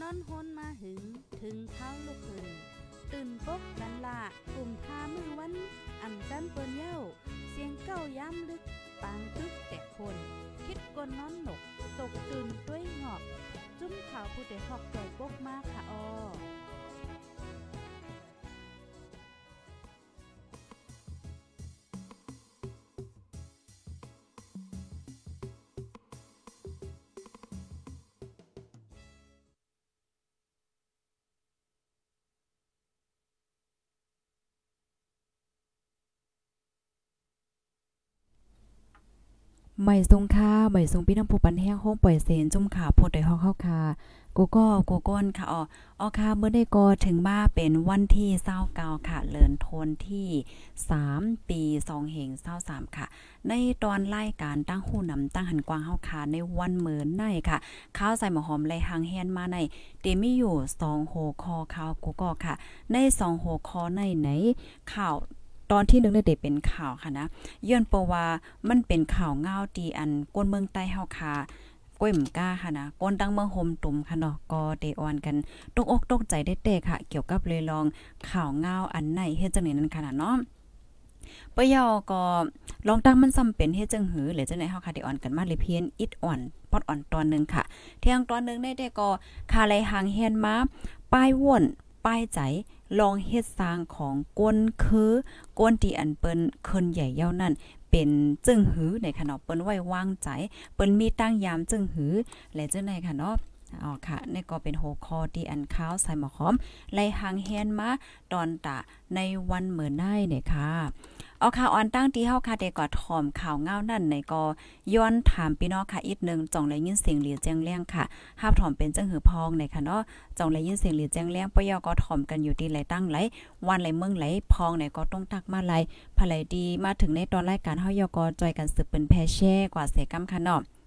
นอนฮนมาหึง ถึงเท้าลูกหึงตื่นปกกันละกลุ่มพามือวันอ่ำจันเปิ้นเย้า เสียงเก้าย้ำลึก ปางตึกแต่คน คิดกนนอนหนก ตกตื่นด้วยหงอบ จุ้มข่าวผู้เด็กหอกใจปกมากค่ะออ ไม่ทรงค่าไม่ทรงพี่น้ำผู้ปันแห้งห้องปล่อยเสนจุ่มขาโพดได้ฮอกเข้าคากูก็กูก้นค่ะอ๋ออ๋อค่ะเมื่อได้ก็ถึงมาเป็นวันที่29ค่ะเลินโทนที่ 3 ปี2เหง23ค่ะ ในตอนรายการตั้งหูนำตั้งหันกวางเฮาค่ะในวันเหมือนในค่ะ ข้าวใส่หมอหอมไลหางแฮนมาในเตมีอยู่2โหคอข้าวกูก็ค่ะ ใน2โหคอในไหนข่าว ตอนที่นึงได้เป็นข่าวค่ะนะย้อนเปว่ามันเป็นข่าวเงาตีอันก้นเมืองใต้เฮาค่ะก้วยมก้าค่ะนะก้นตั้งเมืองโฮมตุ่มค่ะเนาะก็เดออนกันตกอกตกใจได้เตค่ะ เกี่ยวกับเลยลองข่าวเงาอันไหนเฮ็ดจังได๋นั้นค่ะเนาะปยอก็ลองตั้งมันซ้ำเป็นเฮ็ดจังหือหรือจังได๋เฮาค่ะได้ออนกันมาเลยเพียนอิดอ่อนปอดอ่อนตอนนึงค่ะเที่ยงตอนนึงได้แต่ก็คาไลหางเฮียนมาป้ายว่น ป้ายใจลองเฮ็ดสร้างของก้นคือก้นที่อันเปิ้นเคินใหญ่เย้านั่นเป็นจึงหือในขณะเปิ้นไว้วางใจเปิ้นมีตั้งยามจึงหือและจังได๋ค่ะเนาะอ๋อค่ะนี่ก็เป็นโฮคอที่อันข้าวใส่หมอหอมไล่หางเฮียนมาตอนตะในวันเหมือนได้เนี่ยค่ะ เอาข่าวออนตั้งที่เฮาค่ะเดก็ถ่อมข่าวเงานั่นในก็ย้อนถามพี่น้องค่ะอีกนึงจ่องเลยยินเสียงเหลียแจ้งแรงค่ะหาถ่อมเป็นจังหือพองในค่ะเนาะจ่องเลยยินเสียงเหลียแจ้งแรงปยอก็ถ่อมกันอยู่ที่ไหลตั้งไหลวันไหลเมืองไหลพองในก็ต้องตักมาไหลภายดีมาถึงในตอนรายการเฮายอก็จอยกันสืบเป็นแพแช่กว่าเสกำค่ะเนาะ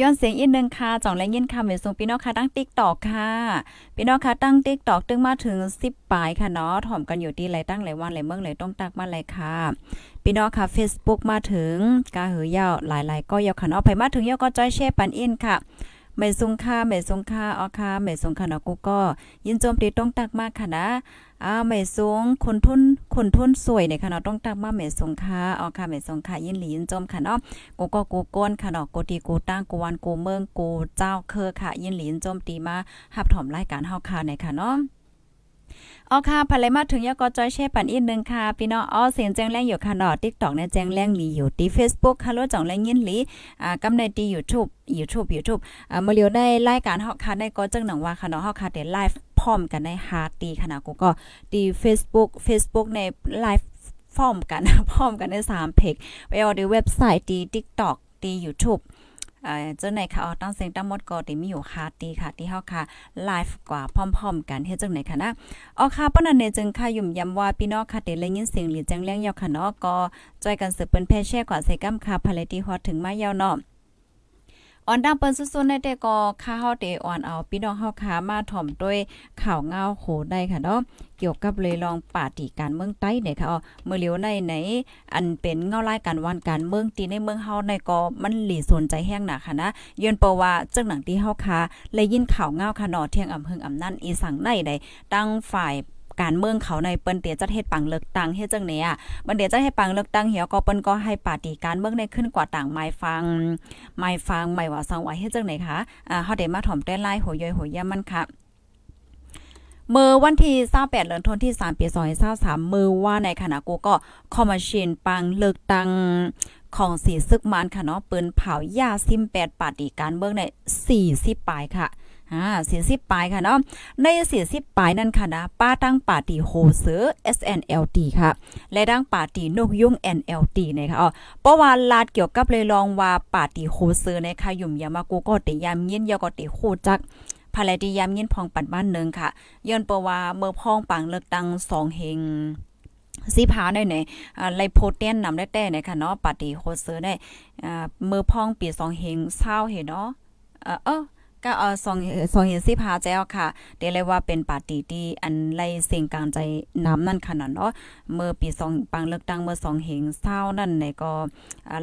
ย้อนเสียงอีกนึงค่ะจ่องและยินค่ะเมส่งพี่น้องค่ะตั้งติ๊กตอกค่ะพี่น้องค่ะตั้งติ๊กตอกตึงมาถึงสิบปลายค่ะเนาะถ่อมกันอยู่ที่ไรตั้งไรวันไรเมืองไรต้องตักมาไรค่ะพี่น้องค่ะ Facebook มาถึงกาหือยาวหลายๆ ก็ยาวค่ะเนาะไปมาถึงยาวก็จอยแช่ปันอินค่ะ ไม่ซุงค่าไม่ซุงค่าอ๋อค่ะไม่ซุงค่าเนาะกูก็ ยินโจมตีต้องตักมากค่ะนะอ้าไม่สงคนทุนคนทุนสวยเนี่ยค่ะเนาะต้องตักมาไม่ซุงค่าอ๋อค่ะไม่ซุงค่ายินหลียินโจมค่ะเนาะกูก็กูก้นค่ะเนาะกูตีกูตั้งกูวันกูเมืองกูเจ้าเคอค่ะ ยินหลียินโจมตีมาหับถอมรายการเฮาค่ะในค่ะเนาะ อ๋อค่ะภายมาถึงยก็จอยแช่ปันอีกนึงค่ะพี่น้องอ๋อเสียงแจ้งแรงอยู่ค่ะเนาะ TikTok เนี่ยแจ้งแรงลีอยู่ที่ Facebook ค่ะแล้จ่องแรงยินหลีอ่ากำในที่ YouTube YouTube YouTube อ่าเมื่อเลียวได้รายการเฮาค่ะได้ก็จังหนังว่าค่ะเนาะเฮาค่ะได้ไลฟ์พร้อมกันในฮาร์ตีขนาดกูก็ที่ Facebook Facebook ในไลฟ์พร้อมกันพร้อมกันใน3เพจไปเอาที่เว็บไซต์ที่ TikTok ที่ YouTube เจ้าไหนค่ะออตั้งเสียงตั้งมดก็ติมีอยู่ค่ะตีค่ะที่เฮาค่ะไลฟ์กว่าพร้อมๆ กันเฮ็ดจังไหนค่ะนะอ๋อค่ะปนันเนจึงค่ะยุ่มย้ำว่าพี่น้องค่ะได้ยินเสียงหรือจังเรงยาวค่ะเนาะก็จอยกันสืบเปิ้นแพ่แช่กว่าใส่กำค่ะภายที่ฮอดถึงมาเยาวเนาะ ออนดังเปิ้นสุดๆในแต่ก็ค่าเฮาเตออนเอาพี่น้องเฮาขามาถ่อมด้วยข่าวเงาโหได้ค่ะเนาะเกี่ยวกับเลยลองปาฏิการเมืองใต้เนี่ยค่ะอ๋อเมื่อเลียวในไหนอันเป็นเงารายการวันการเมืองตีในเมืองเฮาในก็มันหลีสนใจแห้งหนาค่ะนะยืนเปว่าจังหนังที่เฮาคาเลยยินข่าวเงาค่ะเนาะเที่ยงอำเภออำนั่นอีสังในใดตั้งฝ่าย การเมืองเขาในเปิ้นเตียจัดเฮ็ดปังเลือกตั้งเฮ็ดจังเนี่ยบันเดียจัดเฮ็ดปังเลือกตั้งเหี่ยวก็เปิ้นก็ให้ปาฏิการเมืองในขึ้นกว่าต่างไม้ฟัง ไม้ฟังไม่ว่าสังว่าเฮ็ดจังไหนคะอ่าเฮาได้มาถ่อมแต่ไล่หัวย่อยหัวย่ามันค่ะเมื่อวันที่28เดือนธันวาคมที่3ปี2023มือว่าในขณะกูก็คอมมิชชินปังเลือกตั้งของสีซึกมันค่ะเนาะปืนเผายาซิม8ปาฏิการเมืองใน40ปลายค่ะ อ่าสี่สิบปลายค่ะเนาะในสี่สิบปลายนั่นค่ะนะป้าตั้งปาร์ตี้โฮเซอร์ SNLD ค่ะ และดั้งปาร์ตี้นกยุง NLD นะคะอ๋อเพราะว่าลาดเกี่ยวกับเลยลองว่าปาร์ตี้โฮเซอร์นะคะยุ่มยามากูก็ติยามยินยาก็ติโคจักภายดียามยินพองปัดบ้านนึงค่ะย้อนเปว่าเมื่อพองปังเลือกตั้งเฮงสีผาหน่อยไหนอ่าไลโพเทนนำได้แต่เนี่ยค่ะเนาะปาร์ตี้โฮเซอร์ได้อ่าเมื่อพองปี2เฮงเศร้าเห็นเนาะเออ ก็เออสองสองเห็นสิพาแจ้วค่ะเดี๋ยวเลยว่าเป็นปาร์ตี้ที่อันไล่เสียงกลางใจน้ำนั่นขนาดเนาะเมื่อปีสองปังเลือกตั้งเมื่อสองเหงเศร้านั่นในก็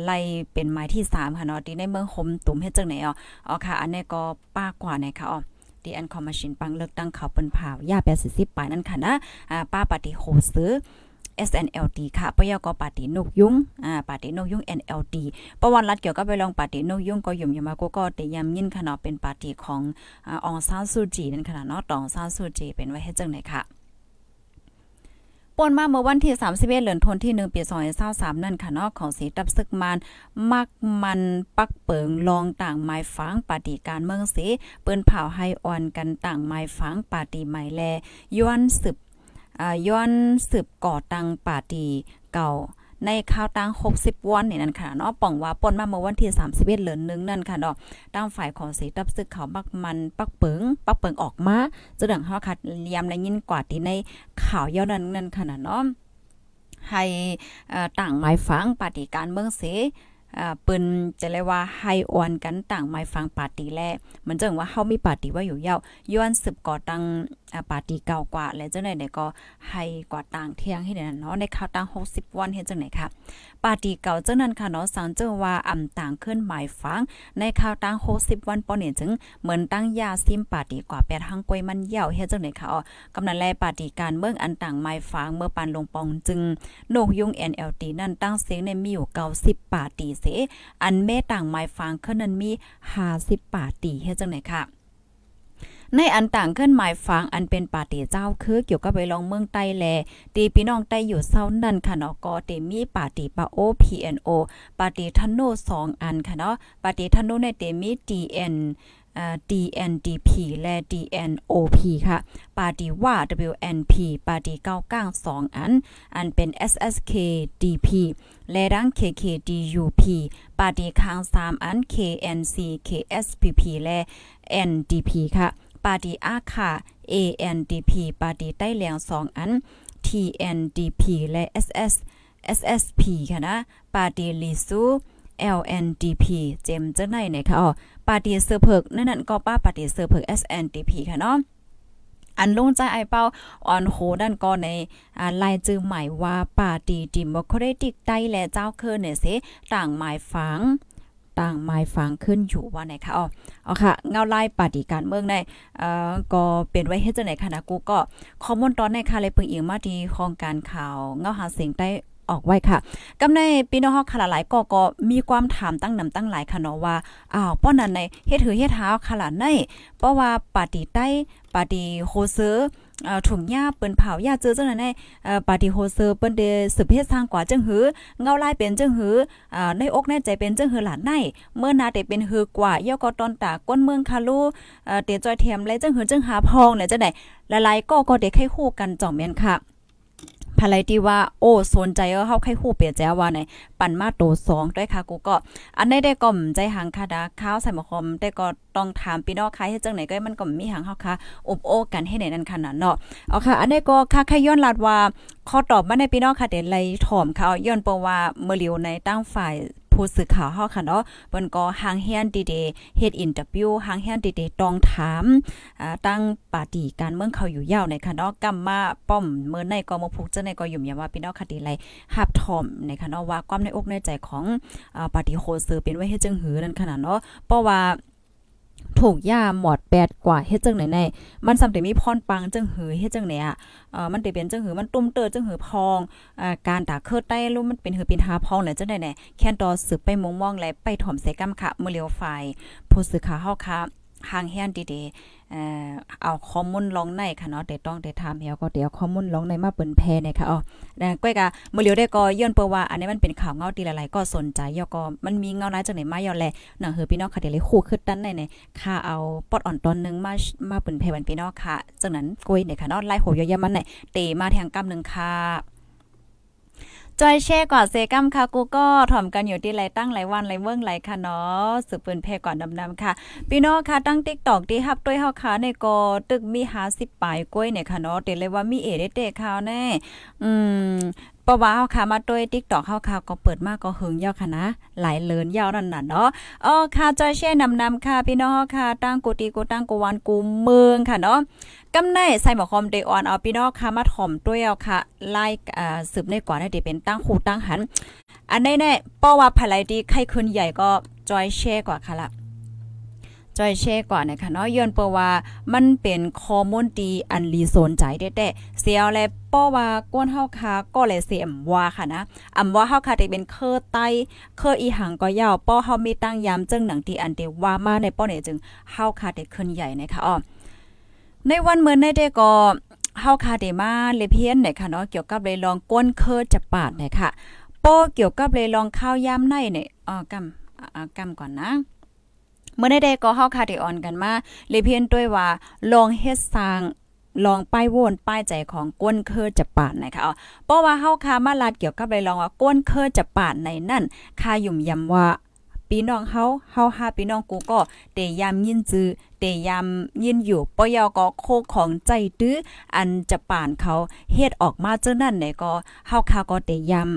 ไล่เป็นหมายที่สามค่ะเนาะที่ในเมืองคมตุ่มเฮ็ดจังไหนอ๋ออ๋อค่ะ อันนี้ก็ป้ากว่าไหนค่ะอ๋อดีอันคอมมาชินปังเลือกตั้งเขาเปิ้นผ่าวยา80ปลายนั่นค่ะนะอ่าป้าปฏิโฮซื้อ SNLD ค่ะปยกปาตินกยุงอ่าปาตินกยุง NLD ประวัติรัฐเกี่ยวกับไปลองปาตินกยุงก็ยุ่มยามาก็ก็แต่ยำยินขนาดเป็นปาติของอ่าองซานซูจีนั่นขนาดเนาะตองซานซูจีเป็นไว้ให้จังไหนค่ะปนมาเมื่อวันที่ 31เดือนธันวาคม1ปี2023นั่นค่ะเนาะของสีตับซึกมานมักมันปักเปิงลองต่างไม้ฝังปาฏิการเมืองเสเปิ้นเผาให้อ่อนกันต่างไม้ฝังปาฏิใหม่แลย้อนสืบ ย้อนสืบก่อตังปาตีเก่าในข่าวตั้ง60วันนี่นั่นค่ะเนาะป่องว่าป่นมาเมื่อวันที่31เดือนนึงนั่นค่ะเนาะตั้งฝ่ายของสีตับซึกเขาบักมันปักเปิงปักเปิงออกมาจะดังเฮาคัดยามได้ยินกว่าที่ในข่าวยาวนั้นนั่นค่ะเนาะให้ต่างหมายฟังปฏิการเมืองเส ปืนจะเรียกว่าให้ออนกันต่างไม่ฟังปาร์ตี้แลมันจังว่าเฮามีปาร์ตี้ว่าอยู่ยาวย้อนสืบก่อตั้งปาร์ตี้เก่ากว่า แล้วจังได๋เนี่ยก็ให้กว่าต่างเที่ยงให้เนั่นเนาะในข่าวตั้ง60 วันเฮ็ดจังได๋ค่ะปาร์ตี้เก่าจังนั้นค่ะเนาะสังเจอว่าอำต่างขึ้นหมายฟัง ในข่าวตั้ง60 วันปอเนี่ยจึงเหมือนตั้งยาซิมปาร์ตี้กว่า8หังกวยมันเยวเฮ็ดจังได๋ค่ะอ๋อกำนันแลปาร์ตี้การเมืองอันต่างหมายฟังเมื่อปานลงปองจึงโนกยุง NLT นั่นตั้งเสียงในมีอยู่90ปาร์ตี้เส อันแม่ต่างไม้ฟางเคนั้นมี50ปาตีเฮ็ดจังไหนค่ะในอันต่างขึ้นหมายฟังอันเป็นปาติเจ้าคือเกี่ยวกับไปลองเมืองใต้แล ตีพี่น้องใต้อยู่เศร้านั่นค่ะเนาะก็เตมีปาติปาโอ PNO ปาติทันโน2อันค่ะเนาะปาติทันโนในเตมี DN DNDP และ DNOP ค่ะ ปาร์ตีว่า WNP ปาร์ตี้เก้าก้างสองอัน อันเป็น SSKDP และดัง KKDUP ปาร์ตีค้างสามอัน KNC KSPP และ NDP ค่ะ ปาร์ตีอาค่ะ ANDP ปาร์ตีใต้เหลียงสองอัน TNDP และ SS SSP ค่ะนะ ปาร์ตีลิซู LNDP เจมจะไหนเนี่ยค่ะอ๋อ ปาร์ตี้เซอร์เพิกนั่นนั่นก็ป้าปาร์ตี้เซอร์เพิก SNDP ค่ะเนาะอันลงใจไอเป้าออนโหดันก็ในอ่าลายจือหมายว่าปาร์ตี้ดิโมครติกใต้และเจ้าเคินเนี่ยเสต่างหมายฝังต่างหมายฝังขึ้นอยู่ว่าไหนคะอ๋อเอ๋อค่ะ เงาไล่ปฏิการเมืองในเอ่อก็เป็นไว้เฮ็ดจังไหนคะนะกูก็ข้อมูลตอนในค่ะเลยเพิ่งอีกมาที่ของการข่าวเงาหาเสียงใต้ ออกไว้ค่ะกำในพี่น้องเฮาค่ะหลายก็ก็มีความถามตั้งนำตั้งหลายค่ะเนาะว่าอ้าวป้อนั้นในเฮ็ดหือเฮ็ดหาค่ะล่ะในเพราะว่าปาติใต้ปาติโฮเซอร์ถุงหญ้าเปิ้นเผาหญ้าเจอจังนั้นในเอ่อปาติโฮเซอร์เปิ้นได้สืบเฮ็ดสร้างกว่าจังหือเงาลายเป็นจังหืออ่าในอกในใจเป็นจังหือหลานในเมื่อนาได้เป็นหือกว่าย่อก็ตอนตาก้นเมืองคาลูเอ่อเตจอยแถมและจังหือจังหาพองเนี่ยจังได๋หลายๆก็ก็ได้ให้คู่กันจ่อมแม่นค่ะ ภายที่ว่าโอ้สนใจเออเฮาใครฮู้เปียแจว่าในปั่นมาโตสองด้วยค่ะกูก็ อันใดได้ก็ใจหังค่ะดาข้าวใส่หมอคอมได้ก็ต้องถามพี่น้องค่ะเฮ็ดจังไหนก็มันก็มีหังเฮาค่ะอบโอ้กันให้ไหนนั่นขนาดเนาะเอาค่ะ อันใดก็ค่ะค่ย้อนลาดว่าข้อตอบมาในพี่น้องค่ะเดี๋ยวไล่ถอมค่ะย้อนเปว่าเมื่อเลียวในตั้งฝ่าย ผู้สื่อข่าวเฮาค่ะเนาะเปิ้นก็หางเฮียนดีเดเฮ็ดอินเตอร์วิวหางเฮียนดีเดต้องถามอ่าตั้งปาร์ตี้การเมืองเขาอยู่ยาวในค่ะเนาะกัมาป้อมเมื่อในก็มาพุกเจะในก็ยุ่มยาว่าพี่น้องคดีไรหับถอมในค่ะเนาะว่าความในอกในใจของอ่าปาร์ตี้โคเซอร์เป็นไว้เฮ็ดจังหือนั่นขนาดเนาะเพราะว่า ถูกย่าหมอดแปดกว่าเฮ็ดจังไหนในมันสำแต่มีพรปังจังหือเฮ็ดจังไหนอะเอ่อมันได้เป็นจังหือมันตุ้มเตอจังหือพองอ่าการตาเคิดใต้รุ่มันเป็นหือปินหาพองแหละจังไหนแน่แค่นตอสืบไปมองมองและไปถ่อมใส่กำค่ะมื้อเลียวไฟผู้สื่อข่าวเฮาค่ะ ห่างแฮนดีๆเอ่อเอาข้อมูลลองในค่ะเนาะแต่ต้องได้ถามเฮาก็เดี๋ยวข้อมูลลองในมาเปิ้นแพเนี่ยค่ะอ๋อก้อยกะมื้อเลียวได้ก็ย้อนเปว่า อันนี้มันเป็นข่าวเงาตีหลายๆก็สนใจยอก็มันมีเงาหลายจังไหนมาย่อแลหนังเฮอพี่น้องค่ะเดี๋ยวเลยคู่ขึ้นดันในเนี่ยค่ะเอาปอดอ่อนตอนนึงมามาเปิ้นแพบันพี่น้องค่ะจังนั้นก้อยเนี่ยค่ะเนาะไล่โหยยๆมันเนี่ยเตมาแทงกำนึงค่ะ จอยแช่ก่อนเซกัมค่ะกูก็ถ่อมกันอยู่ที่ไรตั้งไรวันไรเวิ้งไรค่ะเนาะสืบปืนเพก่อนดำๆค่ะ พี่น้องค่ะตั้งติ๊กตอกที่ฮับด้วยเฮาค่ะในกอตึกมีหาสิบปลายกล้วยเนี่ยค่ะเนาะเตเลยว่ามีเอเดเตข่าวแน่ อืม ปว่าเฮาค่ะมาด้วย TikTok เฮาค่ะก็เปิดมากก็หึงยาวค่ะนะ หลายเลินยาวนั่นน่ะเนาะอ๋อค่ะจอยแช่นำนำค่ะพี่น้องค่ะตั้งกูตีกูตั้งกูวันกูเมืองค่ะเนาะกำในใส่หมอคอมเดออนเอาพี่น้องค่ะมาถ่อมด้วยเอาค่ะไล่อ่าสืบในกว่าได้เป็นตั้งคู่ตั้งหัน อันนี้แน่ป้อว่าภายไลดีใครคืนใหญ่ก็จอยแช่กว่าค่ะละ จอยแช่ก่อนนะคะเนาะย้อนเปว่ามันเป็นข้อมูลดีอันลีโซนใจแท้ๆเสียวแลป้อว่าก้นเฮาคาก็เลยเสียมว่าค่ะนะอำว่าเฮาคาได้เป็นเคอไตเคออีหังก็ยาวป้อเฮามีตั้งยามจึงหนังที่อันเดว่ามาในป้อเนี่ยจึงเฮาคาได้ขึ้นใหญ่นะคะอ้อในวันเมื่อในเด้ก็เฮาคาได้มาเลเพียนนี่ยค่ะเนาะเกี่ยวกับเลยลองก้นเคอจะปาดนี่ยค่ะป้อเกี่ยวกับเลยลองข้าวยามในเนี่ยอ๋อกำอ่ากำก่อนนะ เมื่อได้ก็เฮาคาติออนกันมาเลยเพียนด้วยว่าลองเฮ็ดสร้างลองป้ายโวนป้ายใจของก้นเคอจะปาดนะคะอ๋อเพราะว่าเฮาคามาลาดเกี่ยวกับเลยลองว่าก้นเคอจะปาดในนั่นคายุ่มยำว่า พี่น้องเฮาเฮาหาพี่น้องกูก็เตยามยินจือเตยามยินอยู่ปยอก็โคของใจตื้ออันจะป่านเขาเฮ็ดออกมาเจ้านั่นไหนก็เฮาคาก็เตยาม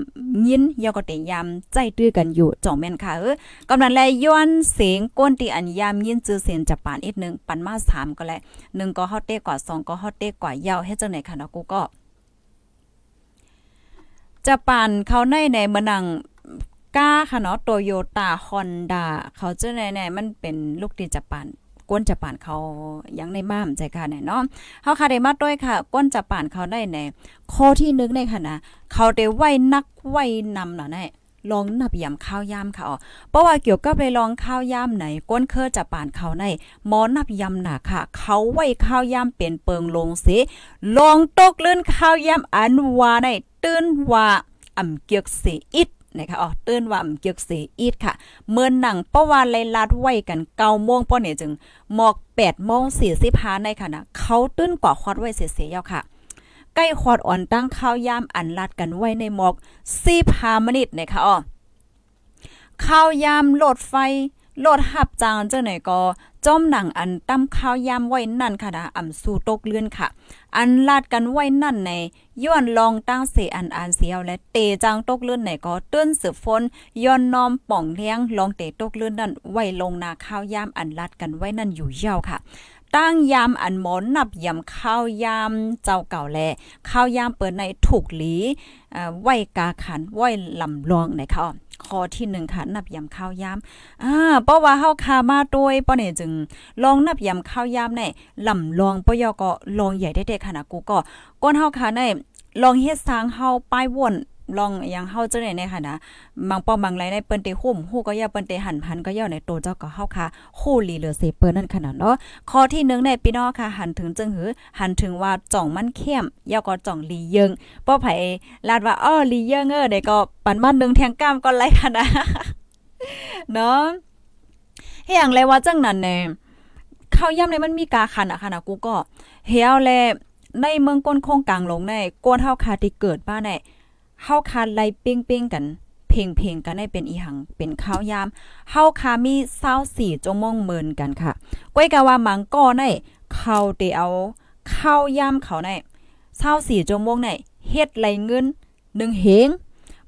ยินยอก็เตยามใจตื้อกันอยู่จ่องแม่นค่ะเออกำลังแลย้อนเสียงก้นที่อันยามยินจือเสียนจะป่านอีกนึงปันมา3ก็แล1ก็ฮอตเต้กว่า2ก็ฮอตเต้กว่ายาวเฮ็ดจังไหนค่ะเนาะกูก็จะปั่นเขาในในมือนัง ก้าค่ะเนาะโตโยต้าฮอนด้าเขาเจ้าไหนๆมันเป็นลูกดีจะปั่นก้นจะป่านเขายังในบ้ามใจค่ะเนี่ยเนาะเฮาค่ะได้มาด้วยค่ะ ก้นจะป่านเขาได้ในข้อที่1ในค่ะนะเขาได้ไว้นักไว้นำเนาะเนี่ยลองนับยำข้าวยามค่ะอ๋อเพราะว่าเกี่ยวกับไปลองข้าวยามไหน ก้นเคอจะป่านเขาในหมอนับยำหนาค่ะ เขาไว้ข้าวยามเป็นเปิงลงสิลองตกเลื่อนข้าวยามอันวาในตื่นว่าอ่ำเกียกสิอิด นะคะอ๋อตื่นว่าเกียกสิอิดค่ะเมื่อหนังเพราะว่าเลยลาดไว้กันเก้าโมงป้อเนี่ยจึงหมอกแปดโมงสี่สิบห้าในค่ะนะเขาตื่นกว่าคอดไว้เสียๆยาวค่ะใกล้ควอดอ่อนตั้งข้าวยามอันลัดกันไว้ในหมอกสิบห้ามนิทนะคะอ๋อข้าวยามโหลดไฟโหลดหับจางเจังไหนก็จ้อมหนังอันตั้มข้าวยามไว้นั่นค่ะนะอ่ำสู่ตกเลื่อนค่ะ อันลาดกันไว้นั่นในย้อนลองตั้งเสอันอันเสียวและเตจางตกเลื่อนไหนก็เตื้นสืบฝนย้อนน้อมป่องเลี้ยงลองเตตกเลื่อนนั่นไว้ลงนาข้าวยามอันลาดกันไว้นั่นอยู่ยาวค่ะตั้งยามอันหมอนนับยำข้าวยามเจ้าเก่าแลข้าวยามเปิดในถูกหลีไว้กาขันไว้ลำลองนะคะ ข้อที่หนึ่งค่ะ นับยำข้าวยำอ่าเพราะว่าเฮาคามาด้วยป้อเนี่ยจึง ลองนับยำข้าวยามในลำลองปยอก็ลองใหญ่ได้ๆค่ะนะกูก็ก้นเฮาคาในลองเฮ็ดสร้างเฮาป้ายวน ลองย่างเฮาจังได๋ในค่ะนะบางป้อบางไรในเปิ้นเตหุ่มฮู้ก็ย่าเปิ้นเตหันพันก็ย่าในโตเจ้าก็เฮาค่ะฮู้ลีเหลือเซเปิ้นนั่นขนาดเนาะข้อที่1ในพี่น้องค่ะ หันถึงจึงหือ หันถึงว่าจ่องมันเข้มย่าก็จ่องลีเยิงป้อไผลาดว่าอ้อลีเยิงเออได้ก็ปันมานึงแทงก้ามก็ไรค่ะนะเนาะเฮียงเลยว่าจังนั้นแน่ข้าวย่ำในมันมีกาคันอะค่ะนะกูก็เฮียวแลในเมืองก้นโคงกลางลงในกวนเฮาคาที่เกิดบ้านใน เฮาคาไล่เป้งๆกันเพลงเพลงกันได้เป็นอีหังเป็นข้าวยามเฮาคามี24จงมองเมินกันค่ะก้อยกะว่ามังก้อในเขาเตเอาข้าวยามเขาใน24จงมองในเฮ็ดไหลเงิน1เฮง